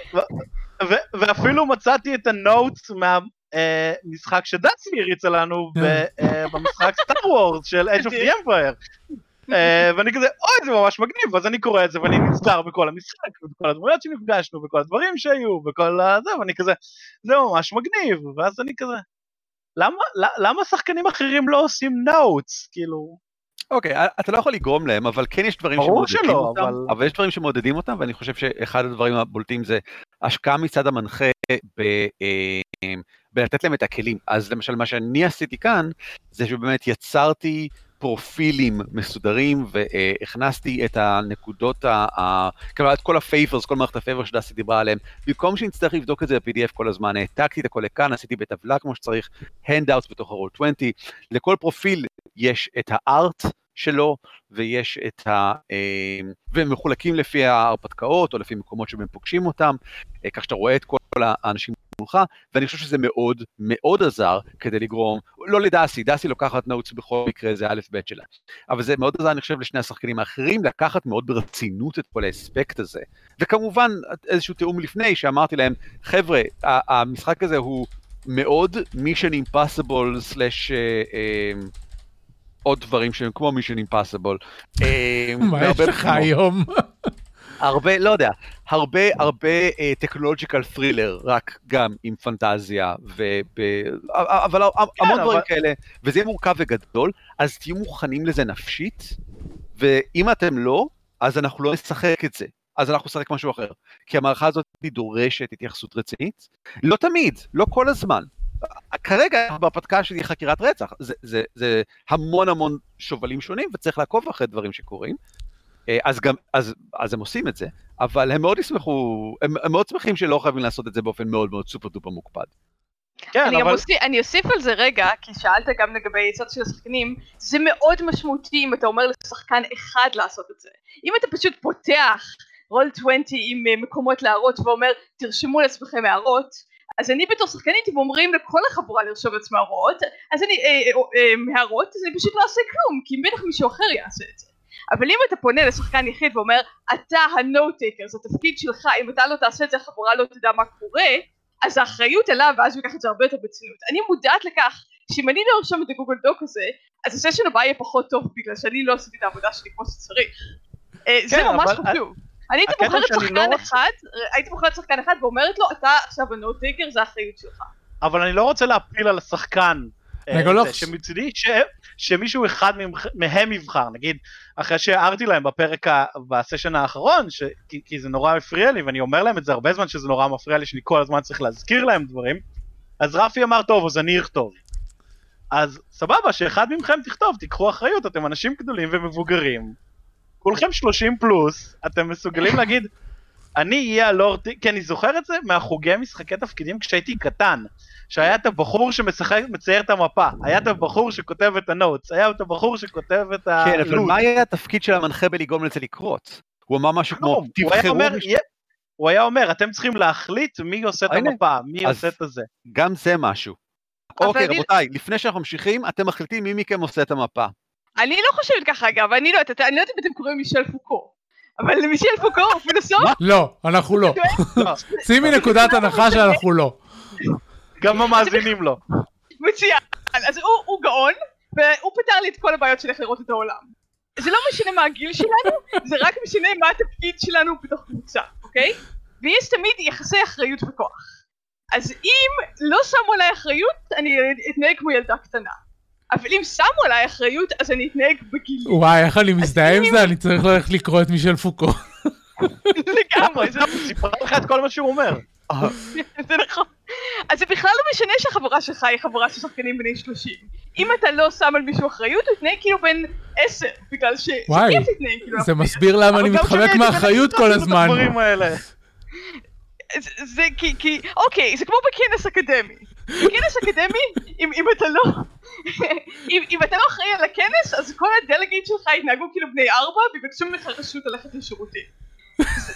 Speaker 2: ו- ואפילו מצאתי את ה notes מהמשחק שדאצלי הריצה לנו במשחק Star Wars של Edge of the Empire. אה, ואני כזה, אוי זה ממש מגניב, אז אני קורא את זה ואני נזכר בכל המשחק, ובכל הדמויות שנפגשנו, בכל הדברים שהיו, בכל הזה, ואני כזה, זה ממש מגניב, ואז אני כזה, למה, למה שחקנים אחרים לא עושים notes, כאילו...
Speaker 3: אוקיי, okay, אתה לא יכול לגרום להם, אבל כן יש דברים שמעודדים שלא, אותם, אבל... אבל יש דברים שמעודדים אותם, ואני חושב שאחד הדברים הבולטים זה השקעה מצד המנחה ב, אה, בלתת להם את הכלים. אז למשל מה שאני עשיתי כאן, זה שבאמת יצרתי פרופילים מסודרים והכנסתי את הנקודות, כלומר את כל ה favors, כל מערכת ה favor שדסי דיברה עליהם, במקום שנצטרך לבדוק את זה ב-PDF כל הזמן, העתקתי את הכל לכאן, עשיתי בטבלה כמו שצריך, ה handouts בתוך ה- Roll 20, לכל פרופיל יש את ה art שלו ויש את ה... אה, והם מחולקים לפי ההרפתקאות או לפי מקומות שבהם פוגשים אותם, אה, כך שאתה רואה את כל האנשים מולך, ואני חושב שזה מאוד מאוד עזר כדי לגרום, לא לדאסי, דאסי לוקחת נוטס בכל מקרה, זה א' ב' שלה, אבל זה מאוד עזר, אני חושב, לשני השחקנים האחרים, לקחת מאוד ברצינות את כל האספקט הזה. וכמובן, איזשהו תיאום לפני, שאמרתי להם, חבר'ה, המשחק הזה הוא מאוד מישן אימפסיבול סלאש... עוד דברים שהם כמו מישן אימפסיבול.
Speaker 1: מה יש לך היום?
Speaker 3: הרבה, לא יודע, הרבה הרבה טכנולוג'יקל uh, ת'רילר, רק גם עם פנטזיה, וב... אבל כן, המון אבל... דברים כאלה, וזה יהיה מורכב וגדול, אז תהיו מוכנים לזה נפשית, ואם אתם לא, אז אנחנו לא נשחק את זה. אז אנחנו נשחק משהו אחר. כי המערכה הזאת דורשת התייחסות רצינית. לא תמיד, לא כל הזמן. כרגע בהרפתקה שלי חקירת רצח, זה, זה, זה המון המון שובלים שונים וצריך לעקוב אחרי דברים שקורים. אה, אז גם, אז, אז הם עושים את זה, אבל הם מאוד ישמחו, הם, הם מאוד שמחים שלא חייבים לעשות את זה באופן מאוד מאוד סופר דופר מוקפד.
Speaker 2: כן,
Speaker 4: אני,
Speaker 2: אבל...
Speaker 4: אוסיף, אני אוסיף על זה רגע, כי שאלת גם לגבי צד של השחקנים, זה מאוד משמעותי אם אתה אומר לשחקן אחד לעשות את זה. אם אתה פשוט פותח רול 20 עם אה, מקומות להערות ואומר תרשמו לעצמכם הערות, אז אני בתור שחקנית אם אומרים לכל החבורה לרשום לעצמם הערות, אז אני, אה, אה, אה, הערות, אז אני פשוט לא אעשה כלום, כי בטח מישהו אחר יעשה את זה. אבל אם אתה פונה לשחקן יחיד ואומר אתה ה-no-taker, זה התפקיד שלך, אם אתה לא תעשה את זה החבורה לא תדע מה קורה, אז האחריות אליו ואז הוא ייקח את זה הרבה יותר ברצינות. אני מודעת לכך שאם אני לא ארשום את הגוגל דוק הזה, אז הסשן הבא יהיה פחות טוב בגלל שאני לא עשיתי את העבודה שלי כמו שצריך. אה, זה
Speaker 2: כן,
Speaker 4: ממש חשוב. אני הייתי בוחרת שחקן
Speaker 2: לא רוצה-
Speaker 4: אחד, הייתי בוחרת שחקן אחד ואומרת לו אתה עכשיו ה-no-taker זה האחריות שלך.
Speaker 2: אבל אני לא רוצה להפיל על השחקן. אה,
Speaker 1: לא
Speaker 2: שמצידי ש... שמישהו אחד מהם יבחר, נגיד, אחרי שהערתי להם בפרק, ה... בסשן האחרון, ש... כי, כי זה נורא הפריע לי, ואני אומר להם את זה הרבה זמן שזה נורא מפריע לי, שאני כל הזמן צריך להזכיר להם דברים, אז רפי אמר, טוב, אז אני אכתוב. אז סבבה, שאחד מכם תכתוב, תיקחו אחריות, אתם אנשים גדולים ומבוגרים, כולכם 30 פלוס, אתם מסוגלים להגיד, אני אהיה הלורד, כי אני זוכר את זה מהחוגי משחקי תפקידים כשהייתי קטן. שהיה את הבחור שמשחק, מצייר את המפה, היה את הבחור שכותב את ה notes, היה את הבחור שכותב את ה...
Speaker 3: כן, אבל
Speaker 2: לו"ז.
Speaker 3: מה היה התפקיד של המנחה בלגרום לזה לקרות? הוא אמר משהו כמו, תבחרו,
Speaker 2: אומר,
Speaker 3: מישהו."
Speaker 2: "יהיה-" הוא היה אומר, אתם צריכים להחליט מי עושה את. המפה, מי עושה את הזה.
Speaker 3: גם זה משהו. אוקיי, רבותיי, לפני שאנחנו ממשיכים, אתם מחליטים מי מכם עושה את המפה.
Speaker 4: אני לא חושבת ככה אגב, אני לא יודעת, אני לא יודעת אם אתם קוראים מישל פוקו. אבל מישל פוקו הוא פילוסוף,
Speaker 1: לא, אנחנו לא. שימי נקודת הנחה שאנחנו לא.
Speaker 2: גם המאזינים לא.
Speaker 4: מצוין. אז הוא, הוא גאון, והוא פתר לי את כל הבעיות של איך לראות את העולם. זה לא משנה מה הגיל שלנו, זה רק משנה מה התפקיד שלנו בתוך קבוצה, אוקיי? ויש תמיד יחסי אחריות וכוח. אז אם לא שמו עליי אחריות, אני אתנהג כמו ילדה קטנה. אבל אם שמו עליי אחריות, אז אני אתנהג בגילי.
Speaker 1: וואי, איך אני מזדהה עם זה? אני צריך ללכת לקרוא את מישל פוקו.
Speaker 4: לגמרי, זה
Speaker 2: הוא סיפר לך את כל מה שהוא אומר.
Speaker 4: זה נכון. אז זה בכלל לא משנה שהחבורה שלך היא חבורה של שחקנים בני 30. אם אתה לא שם על מישהו אחריות, הוא יתנהג כאילו בן 10, בגלל ש...
Speaker 1: וואי,
Speaker 4: כאילו...
Speaker 1: זה מסביר למה אני מתחמק מאחריות כל הזמן.
Speaker 4: זה, זה כי, כי, אוקיי, זה כמו בכנס אקדמי. בכנס אקדמי, אם, אם אתה לא, אם, אם אתה לא אחראי על הכנס, אז כל הדלגייט שלך יתנהגו כאילו בני ארבע, ויבקשו ממך רשות ללכת לשירותים. זה,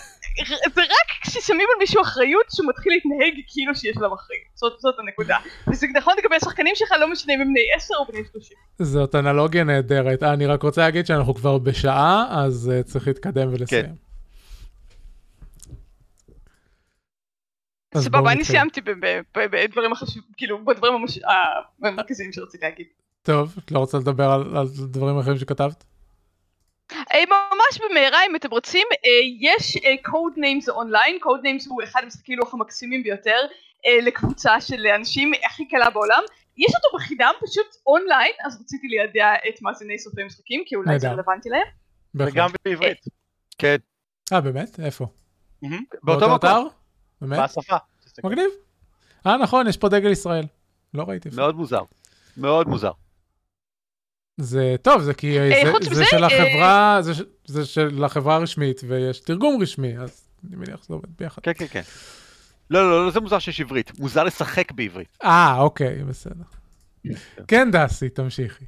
Speaker 4: זה רק כששמים על מישהו אחריות, שהוא מתחיל להתנהג כאילו שיש עליו אחריות. זאת, זאת הנקודה. וזה נכון לגבי השחקנים שלך, לא משנה אם הם בני עשר או בני שלושים.
Speaker 1: זאת אנלוגיה נהדרת. אני רק רוצה להגיד שאנחנו כבר בשעה, אז אה, צריך להתקדם ולסיים. אז
Speaker 4: סבבה, אני. סיימתי בדברים החשובים, כאילו, בדברים המרכזיים שרציתי להגיד.
Speaker 1: טוב, את לא רוצה לדבר על דברים אחרים שכתבת?
Speaker 4: אה, ממש במהרה אם אתם רוצים, אה, יש Codenames online, Codenames הוא אחד המשחקי לוח המקסימים ביותר אה, לקבוצה של אנשים הכי קלה בעולם, יש אותו בחינם פשוט אונליין, אז רציתי לידע את מאזיני סופי משחקים, כי אולי זה. רלוונטי להם.
Speaker 2: וגם בעברית.
Speaker 3: כן,
Speaker 1: אה, באמת? איפה?
Speaker 3: באותו מקום.
Speaker 1: אתר? באמת?
Speaker 2: בשפה. תסתכל.
Speaker 1: מגניב. אה, נכון, יש פה דגל ישראל. לא ראיתי.
Speaker 3: מאוד מוזר. מאוד מוזר.
Speaker 1: זה טוב, זה כי
Speaker 4: אה,
Speaker 1: זה- זה של
Speaker 4: אה,
Speaker 1: החברה, זה של החברה הרשמית, ויש תרגום רשמי, אז אני מניח שזה עובד ביחד.
Speaker 3: כן, כן, כן. לא, לא, לא, זה מוזר שיש עברית. מוזר לשחק בעברית.
Speaker 1: אה, אוקיי, בסדר. כן, דסי, תמשיכי.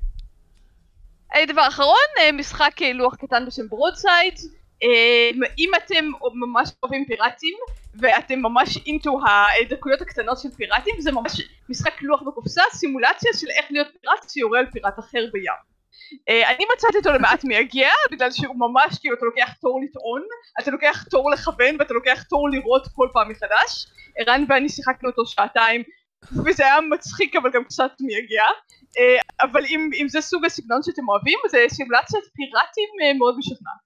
Speaker 4: אה, דבר אחרון, משחק לוח קטן בשם ברודסייד. אם אתם ממש אוהבים פיראטים, ואתם ממש אינטו הדקויות הקטנות של פיראטים, זה ממש משחק לוח בקופסה, סימולציה של איך להיות פיראט שיורה על פיראט אחר בים. אה, אני מצאתי אותו למעט מייגע, בגלל שהוא ממש כאילו אתה לוקח תור לטעון, אתה לוקח תור לכוון ואתה לוקח תור לראות כל פעם מחדש. ערן ואני שיחקנו אותו שעתיים, וזה היה מצחיק אבל גם קצת מייגע. אה, אבל אם, אם זה סוג הסגנון שאתם אוהבים, זה סימולציית פיראטים אה, מאוד משכנעת.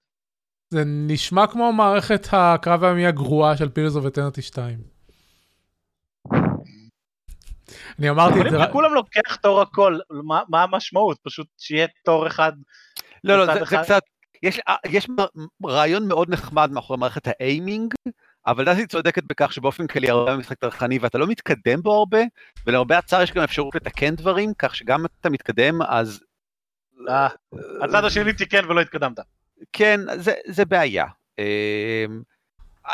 Speaker 1: זה נשמע כמו מערכת הקרב הימי הגרועה של Pillars of Eternity 2. אני אמרתי את זה,
Speaker 2: לכולם לוקח תור הכל, מה- מה המשמעות? פשוט שיהיה תור אחד
Speaker 3: לא, לא, זה-. קצת... יש, אה, יש רעיון מאוד נחמד מאחורי מערכת ה aiming, אבל דסי צודקת בכך שבאופן כללי הרבה משחק טרחני ואתה לא מתקדם בו הרבה, ולהרבה הצער יש גם אפשרות לתקן דברים, כך שגם אתה מתקדם אז
Speaker 2: אה, הצד השני תיקן ולא התקדמת.
Speaker 3: כן, זה, זה בעיה. אה,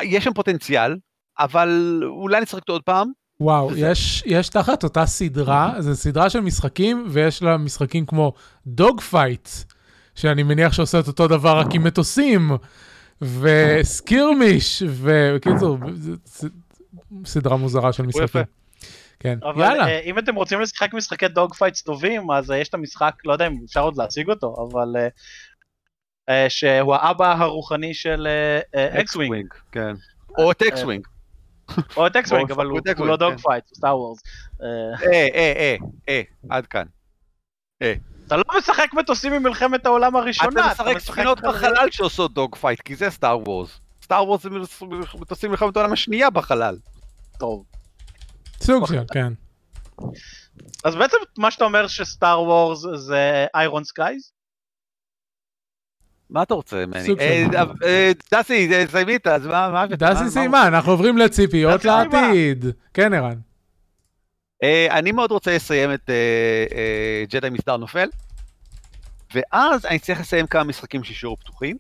Speaker 3: יש שם פוטנציאל, אבל אולי נשחק אותו עוד פעם.
Speaker 1: וואו,
Speaker 3: וזה-
Speaker 1: יש, יש תחת אותה סדרה, זו סדרה של משחקים, ויש לה משחקים כמו Dogfight, שאני מניח שעושה את אותו דבר רק עם מטוסים, ו Skirmish, ובקיצור, סדרה מוזרה של משחקים. כן,
Speaker 2: אבל
Speaker 1: יאללה.
Speaker 2: אה, אם אתם רוצים לשחק משחקי dogfights טובים, אז אה, יש את המשחק, לא יודע אם אפשר עוד להציג אותו, אבל... אה, אה, שהוא האבא הרוחני של X-Wing,
Speaker 3: כן. או את X-Wing.
Speaker 2: או את X-Wing,
Speaker 3: או
Speaker 2: אבל הוא לא dog
Speaker 3: כן.
Speaker 2: fight, הוא Star Wars.
Speaker 3: אה, אה, אה, אה, עד כאן.
Speaker 2: אתה לא משחק מטוסים ממלחמת העולם הראשונה,
Speaker 3: אתה משחק ספינות בחלל שעושות dogfight, כי זה Star Wars. Star Wars זה מטוסים מלחמת העולם השנייה בחלל.
Speaker 2: טוב.
Speaker 1: סוג של, כן.
Speaker 2: אז בעצם מה שאתה אומר ש Star Wars זה Iron Skies?
Speaker 3: מה אתה רוצה ממני? אה, אה, דסי, אה, סיימי את אז מה?
Speaker 1: דסי
Speaker 3: מה-
Speaker 1: סיימה, אנחנו עוברים לציפיות. לעתיד. כן, ערן.
Speaker 3: אני מאוד רוצה לסיים את ג'די מסדר נופל, ואז אני צריך לסיים כמה משחקים שישארו פתוחים.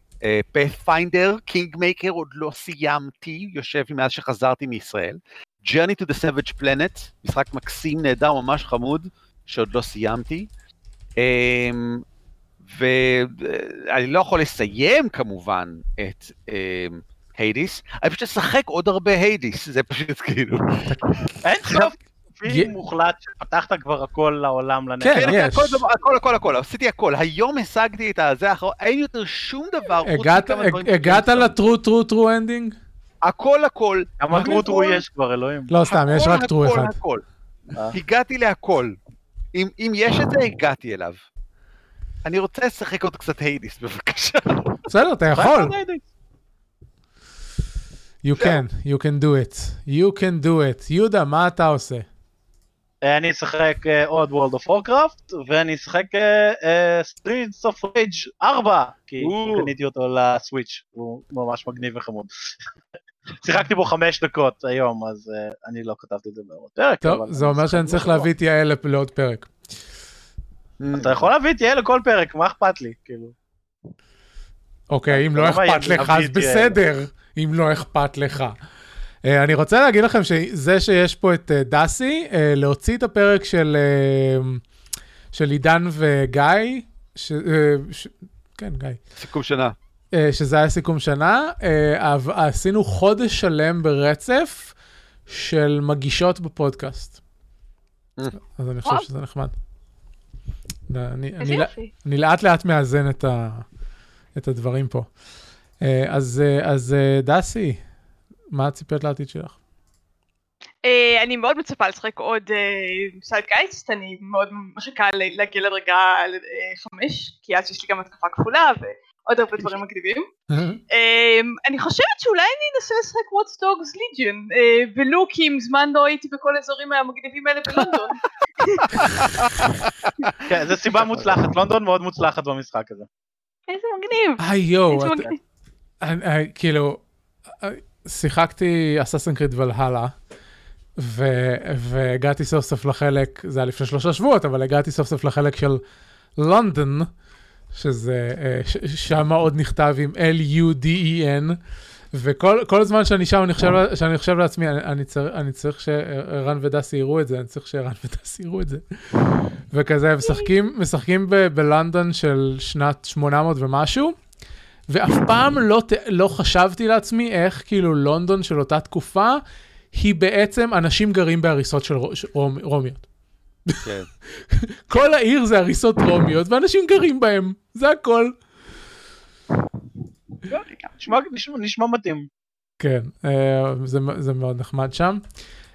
Speaker 3: Pathfinder, Kingmaker עוד לא סיימתי, יושב מאז שחזרתי מישראל. Journey to the Savage Planet, משחק מקסים, נהדר, ממש חמוד, שעוד לא סיימתי. ואני לא יכול לסיים כמובן את Hades, אני פשוט אשחק עוד הרבה Hades, זה פשוט כאילו...
Speaker 2: אין סוף
Speaker 1: י-
Speaker 2: פי מוחלט שפתחת כבר הכל לעולם לנצח.
Speaker 1: כן,
Speaker 3: כן,
Speaker 1: יש.
Speaker 3: הכל, הכל, הכל, הכל, עשיתי הכל. היום השגתי את הזה האחרון, אין יותר שום דבר.
Speaker 1: הגעת-.
Speaker 3: ל
Speaker 1: true true true ending?
Speaker 3: הכל, הכל.
Speaker 2: כמה
Speaker 3: הכל,
Speaker 2: true true יש כבר, אלוהים.
Speaker 1: לא, סתם, יש רק true
Speaker 3: הכל,
Speaker 1: אחד.
Speaker 3: הכל.
Speaker 2: אה.
Speaker 3: הגעתי להכל. אם אם יש את זה, הגעתי אליו. אני רוצה לשחק עוד קצת Hades, בבקשה.
Speaker 1: בסדר, אתה יכול. You can, you can do it. You can do it. יהודה, מה אתה עושה?
Speaker 2: אה, אני אשחק אה, עוד World of Warcraft, ואני אשחק אה, Streets of Rage 4, כי. קניתי אותו לסוויץ', הוא ממש מגניב וחמוד. שיחקתי בו חמש דקות היום, אז אני לא כתבתי את זה בעוד פרק.
Speaker 1: טוב, זה אומר שאני צריך. להביא את יעל לעוד פרק.
Speaker 2: אתה יכול להביא את יעל לכל פרק, מה אכפת לי? כאילו.
Speaker 1: אוקיי, אם לא
Speaker 2: לא
Speaker 1: אכפת לך, אז. בסדר, אם לא אכפת לך. אה, אני רוצה להגיד לכם שזה שיש פה את אה, דסי, אה, להוציא את הפרק של של עידן וגיא, ש- ש- כן, גיא.
Speaker 3: סיכום שנה.
Speaker 1: שזה היה סיכום שנה, עשינו חודש שלם ברצף של מגישות בפודקאסט.
Speaker 3: Mm.
Speaker 1: אז אני חושב. שזה נחמד. אני- אני לא- לאט לאט מאזן את, ה, את הדברים פה. אה, אז, אה, אז אה, דסי, מה הציפיות לעתיד שלך?
Speaker 4: אני מאוד מצפה לשחק עוד סיידגייסט, אני מאוד מחכה להגיע לדרגה חמש, כי אז יש לי גם התקפה כפולה ועוד הרבה דברים מגניבים. אה, אני חושבת שאולי אני אנסה לשחק Watch Dogs Legion, אה, ולו כי מזמן לא הייתי בכל האזורים המגניבים האלה בלונדון.
Speaker 2: כן, זו סיבה מוצלחת, לונדון מאוד מוצלחת במשחק הזה.
Speaker 4: איזה מגניב.
Speaker 1: היי יואו, כאילו, אה, שיחקתי אססן קריד ולהלה, והגעתי סוף סוף לחלק, זה היה לפני שלושה שבועות, אבל הגעתי סוף סוף לחלק של לונדון, שזה, אה, שם עוד נכתב עם L-U-D-E-N, וכל כל זמן שאני שם, אני חושב, שאני חושב לעצמי, אני, אני, צריך, אני צריך שערן ודסי יראו את זה, אני צריך שערן ודסי יראו את זה. וכזה, משחקים, משחקים ב- בלונדון של שנת 800 ומשהו, ואף פעם לא, לא חשבתי לעצמי איך כאילו לונדון של אותה תקופה, היא בעצם אנשים גרים בהריסות של רו- של רומ, רומיות.
Speaker 3: כן.
Speaker 1: כל העיר זה הריסות רומיות, ואנשים גרים בהם, זה הכל.
Speaker 2: נשמע- נשמע- נשמע מתאים. כן.
Speaker 1: אה, זה, זה מאוד נחמד שם.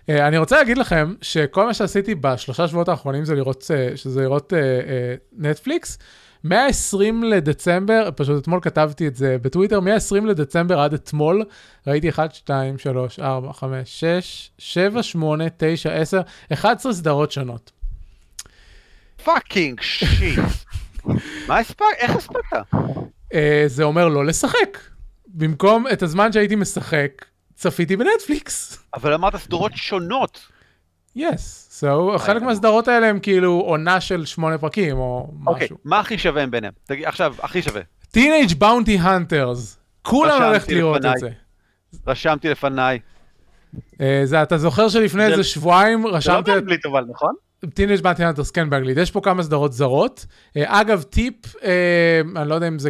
Speaker 1: אה, אני רוצה להגיד לכם שכל מה שעשיתי בשלושה שבועות האחרונים זה לראות, אה, שזה לראות נטפליקס. מה-20 לדצמבר, פשוט אתמול כתבתי את זה בטוויטר, מה-20 לדצמבר עד אתמול, ראיתי 1, 2, 3, 4, 5, 6, 7, 8, 9, 10, 11 סדרות שונות.
Speaker 3: Fucking shit. מה הספקת? איך הספקת?
Speaker 1: אה, זה אומר לא לשחק. במקום את הזמן שהייתי משחק, צפיתי בנטפליקס.
Speaker 3: אבל אמרת סדרות שונות.
Speaker 1: Yes, so, חלק מהסדרות האלה הם כאילו עונה של שמונה פרקים או
Speaker 3: אוקיי,
Speaker 1: משהו.
Speaker 3: מה הכי שווה ביניהם? תגיד, עכשיו, הכי שווה.
Speaker 1: Teenage Bounty Hunters, כולם
Speaker 3: רשמתי
Speaker 1: הולכת לראות. את זה.
Speaker 3: רשמתי לפניי.
Speaker 1: אה, זה, אתה זוכר שלפני
Speaker 2: זה-
Speaker 1: איזה שבועיים
Speaker 2: זה לא
Speaker 1: רשמתי
Speaker 2: באנגלית אבל, נכון?
Speaker 1: Teenage Bounty Hunters, כן באנגלית, יש פה כמה סדרות זרות. אה, אגב, טיפ, אה, אני לא יודע אם זה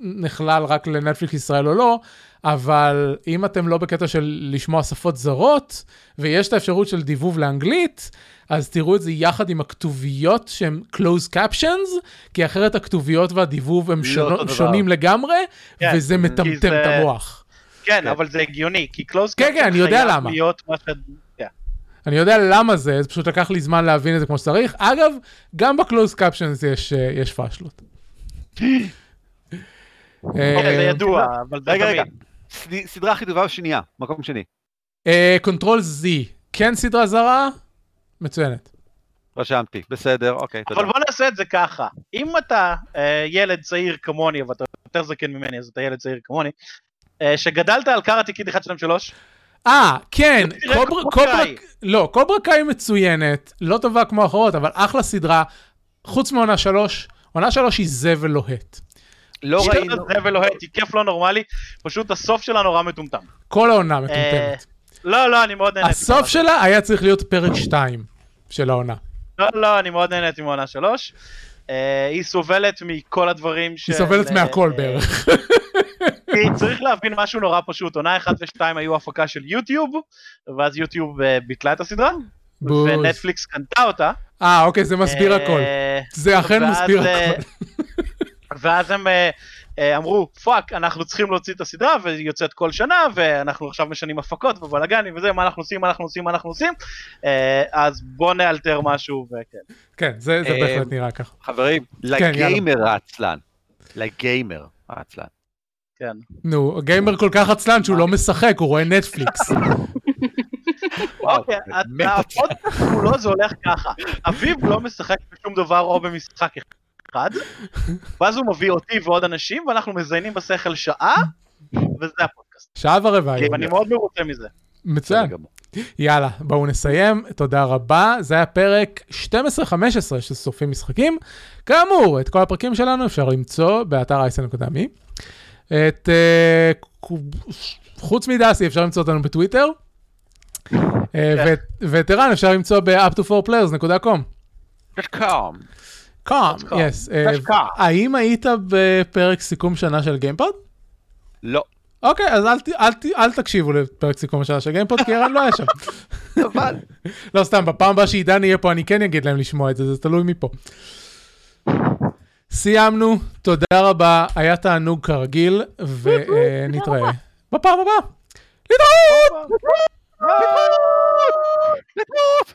Speaker 1: נכלל רק לנטפליקס ישראל או לא, אבל אם אתם לא בקטע של לשמוע שפות זרות, ויש את האפשרות של דיבוב לאנגלית, אז תראו את זה יחד עם הכתוביות שהן closed captions, כי אחרת הכתוביות והדיבוב הם
Speaker 3: לא
Speaker 1: שונו-. שונים לגמרי,
Speaker 2: כן,
Speaker 1: וזה מטמטם
Speaker 2: זה-
Speaker 1: את המוח.
Speaker 2: כן,
Speaker 3: כן.
Speaker 2: אבל זה הגיוני, כי קלוז
Speaker 1: כן, כן, אני יודע למה.
Speaker 2: להיות מה ש...
Speaker 1: אני יודע למה זה, זה פשוט לקח לי זמן להבין את זה כמו שצריך. אגב, גם ב-closed captions יש, אה, יש פאשלות.
Speaker 2: אוקיי, זה
Speaker 1: אה,
Speaker 2: ידוע, אבל
Speaker 3: רגע, רגע. סדרה הכי טובה שנייה, מקום שני.
Speaker 1: Control Z, כן סדרה זרה? מצוינת.
Speaker 3: רשמתי, בסדר, אוקיי, תודה.
Speaker 2: אבל בוא נעשה את זה ככה, אם אתה אה, ילד צעיר כמוני, אבל אתה יותר זקן ממני, אז אתה ילד צעיר כמוני, אה, שגדלת על Karate Kid 1, 2, 3,
Speaker 1: אה, כן, קוברה. לא, קוברה קאי מצוינת, לא טובה כמו האחרות, אבל אחלה סדרה, חוץ מעונה שלוש, עונה שלוש היא זבל לוהט.
Speaker 3: לא ראינו,
Speaker 2: זה ולוהט, היא כיף לא נורמלי, פשוט הסוף שלה נורא מטומטם.
Speaker 1: כל העונה
Speaker 2: אה,
Speaker 1: מטומטמת.
Speaker 2: לא, לא, אני מאוד נהניתי.
Speaker 1: הסוף שלה היה צריך להיות פרק 2 של העונה.
Speaker 2: לא, לא, אני מאוד נהניתי מעונה שלוש. אה, היא סובלת מכל הדברים של...
Speaker 1: היא סובלת
Speaker 2: אה,
Speaker 1: מהכל
Speaker 2: אה,
Speaker 1: בערך.
Speaker 2: כי צריך להבין משהו נורא פשוט, עונה 1 ו-2 היו הפקה של יוטיוב, ואז יוטיוב אה, ביטלה את הסדרה,
Speaker 1: בוז.
Speaker 2: ונטפליקס קנתה אותה.
Speaker 1: אה, אוקיי, זה מסביר
Speaker 2: אה,
Speaker 1: הכל. זה אכן
Speaker 2: ואז,
Speaker 1: מסביר
Speaker 2: אה,
Speaker 1: הכל.
Speaker 2: ואז הם אמרו, fuck, אנחנו צריכים להוציא את הסדרה, והיא יוצאת כל שנה, ואנחנו עכשיו משנים הפקות ובלאגנים וזה, מה אנחנו עושים, מה אנחנו עושים, מה אנחנו עושים, אז בוא נאלתר משהו, וכן.
Speaker 1: כן, זה זה בהחלט נראה ככה.
Speaker 3: חברים,
Speaker 1: כן,
Speaker 3: לגיימר העצלן. לגיימר העצלן.
Speaker 2: כן.
Speaker 1: נו, הגיימר כל כך עצלן שהוא לא משחק, הוא רואה נטפליקס.
Speaker 2: אוקיי. הפודקאסט כולו זה הולך ככה, אביב לא משחק בשום דבר או במשחק אחד, ואז הוא מביא אותי ועוד אנשים, ואנחנו מזיינים בשכל שעה, וזה הפודקאסט.
Speaker 1: שעה ורבע היום.
Speaker 2: ואני מאוד מרוצה מזה.
Speaker 1: מצוין. יאללה, בואו נסיים, תודה רבה. זה היה פרק 12-15 של סופים משחקים. כאמור, את כל הפרקים שלנו אפשר למצוא באתר אייסן.מי. את... אה, חוץ מדסי אפשר למצוא אותנו בטוויטר. אה, ואת- ואת ערן אפשר למצוא ב-up4players.com.
Speaker 3: Com.
Speaker 1: Com,
Speaker 2: com.
Speaker 1: Yes. אה,
Speaker 2: That's com.
Speaker 1: האם היית בפרק סיכום שנה של גיימפוד?
Speaker 3: לא.
Speaker 1: אוקיי, אז אל, תקשיבו לפרק סיכום השנה של גיימפוד, כי ערן לא היה שם.
Speaker 3: אבל.
Speaker 1: לא סתם, בפעם הבאה שעידן יהיה פה אני כן אגיד להם לשמוע את זה, זה תלוי מפה. סיימנו, תודה רבה, היה תענוג כרגיל, ונתראה בפעם הבאה. להתראות! להתראות! להתראות!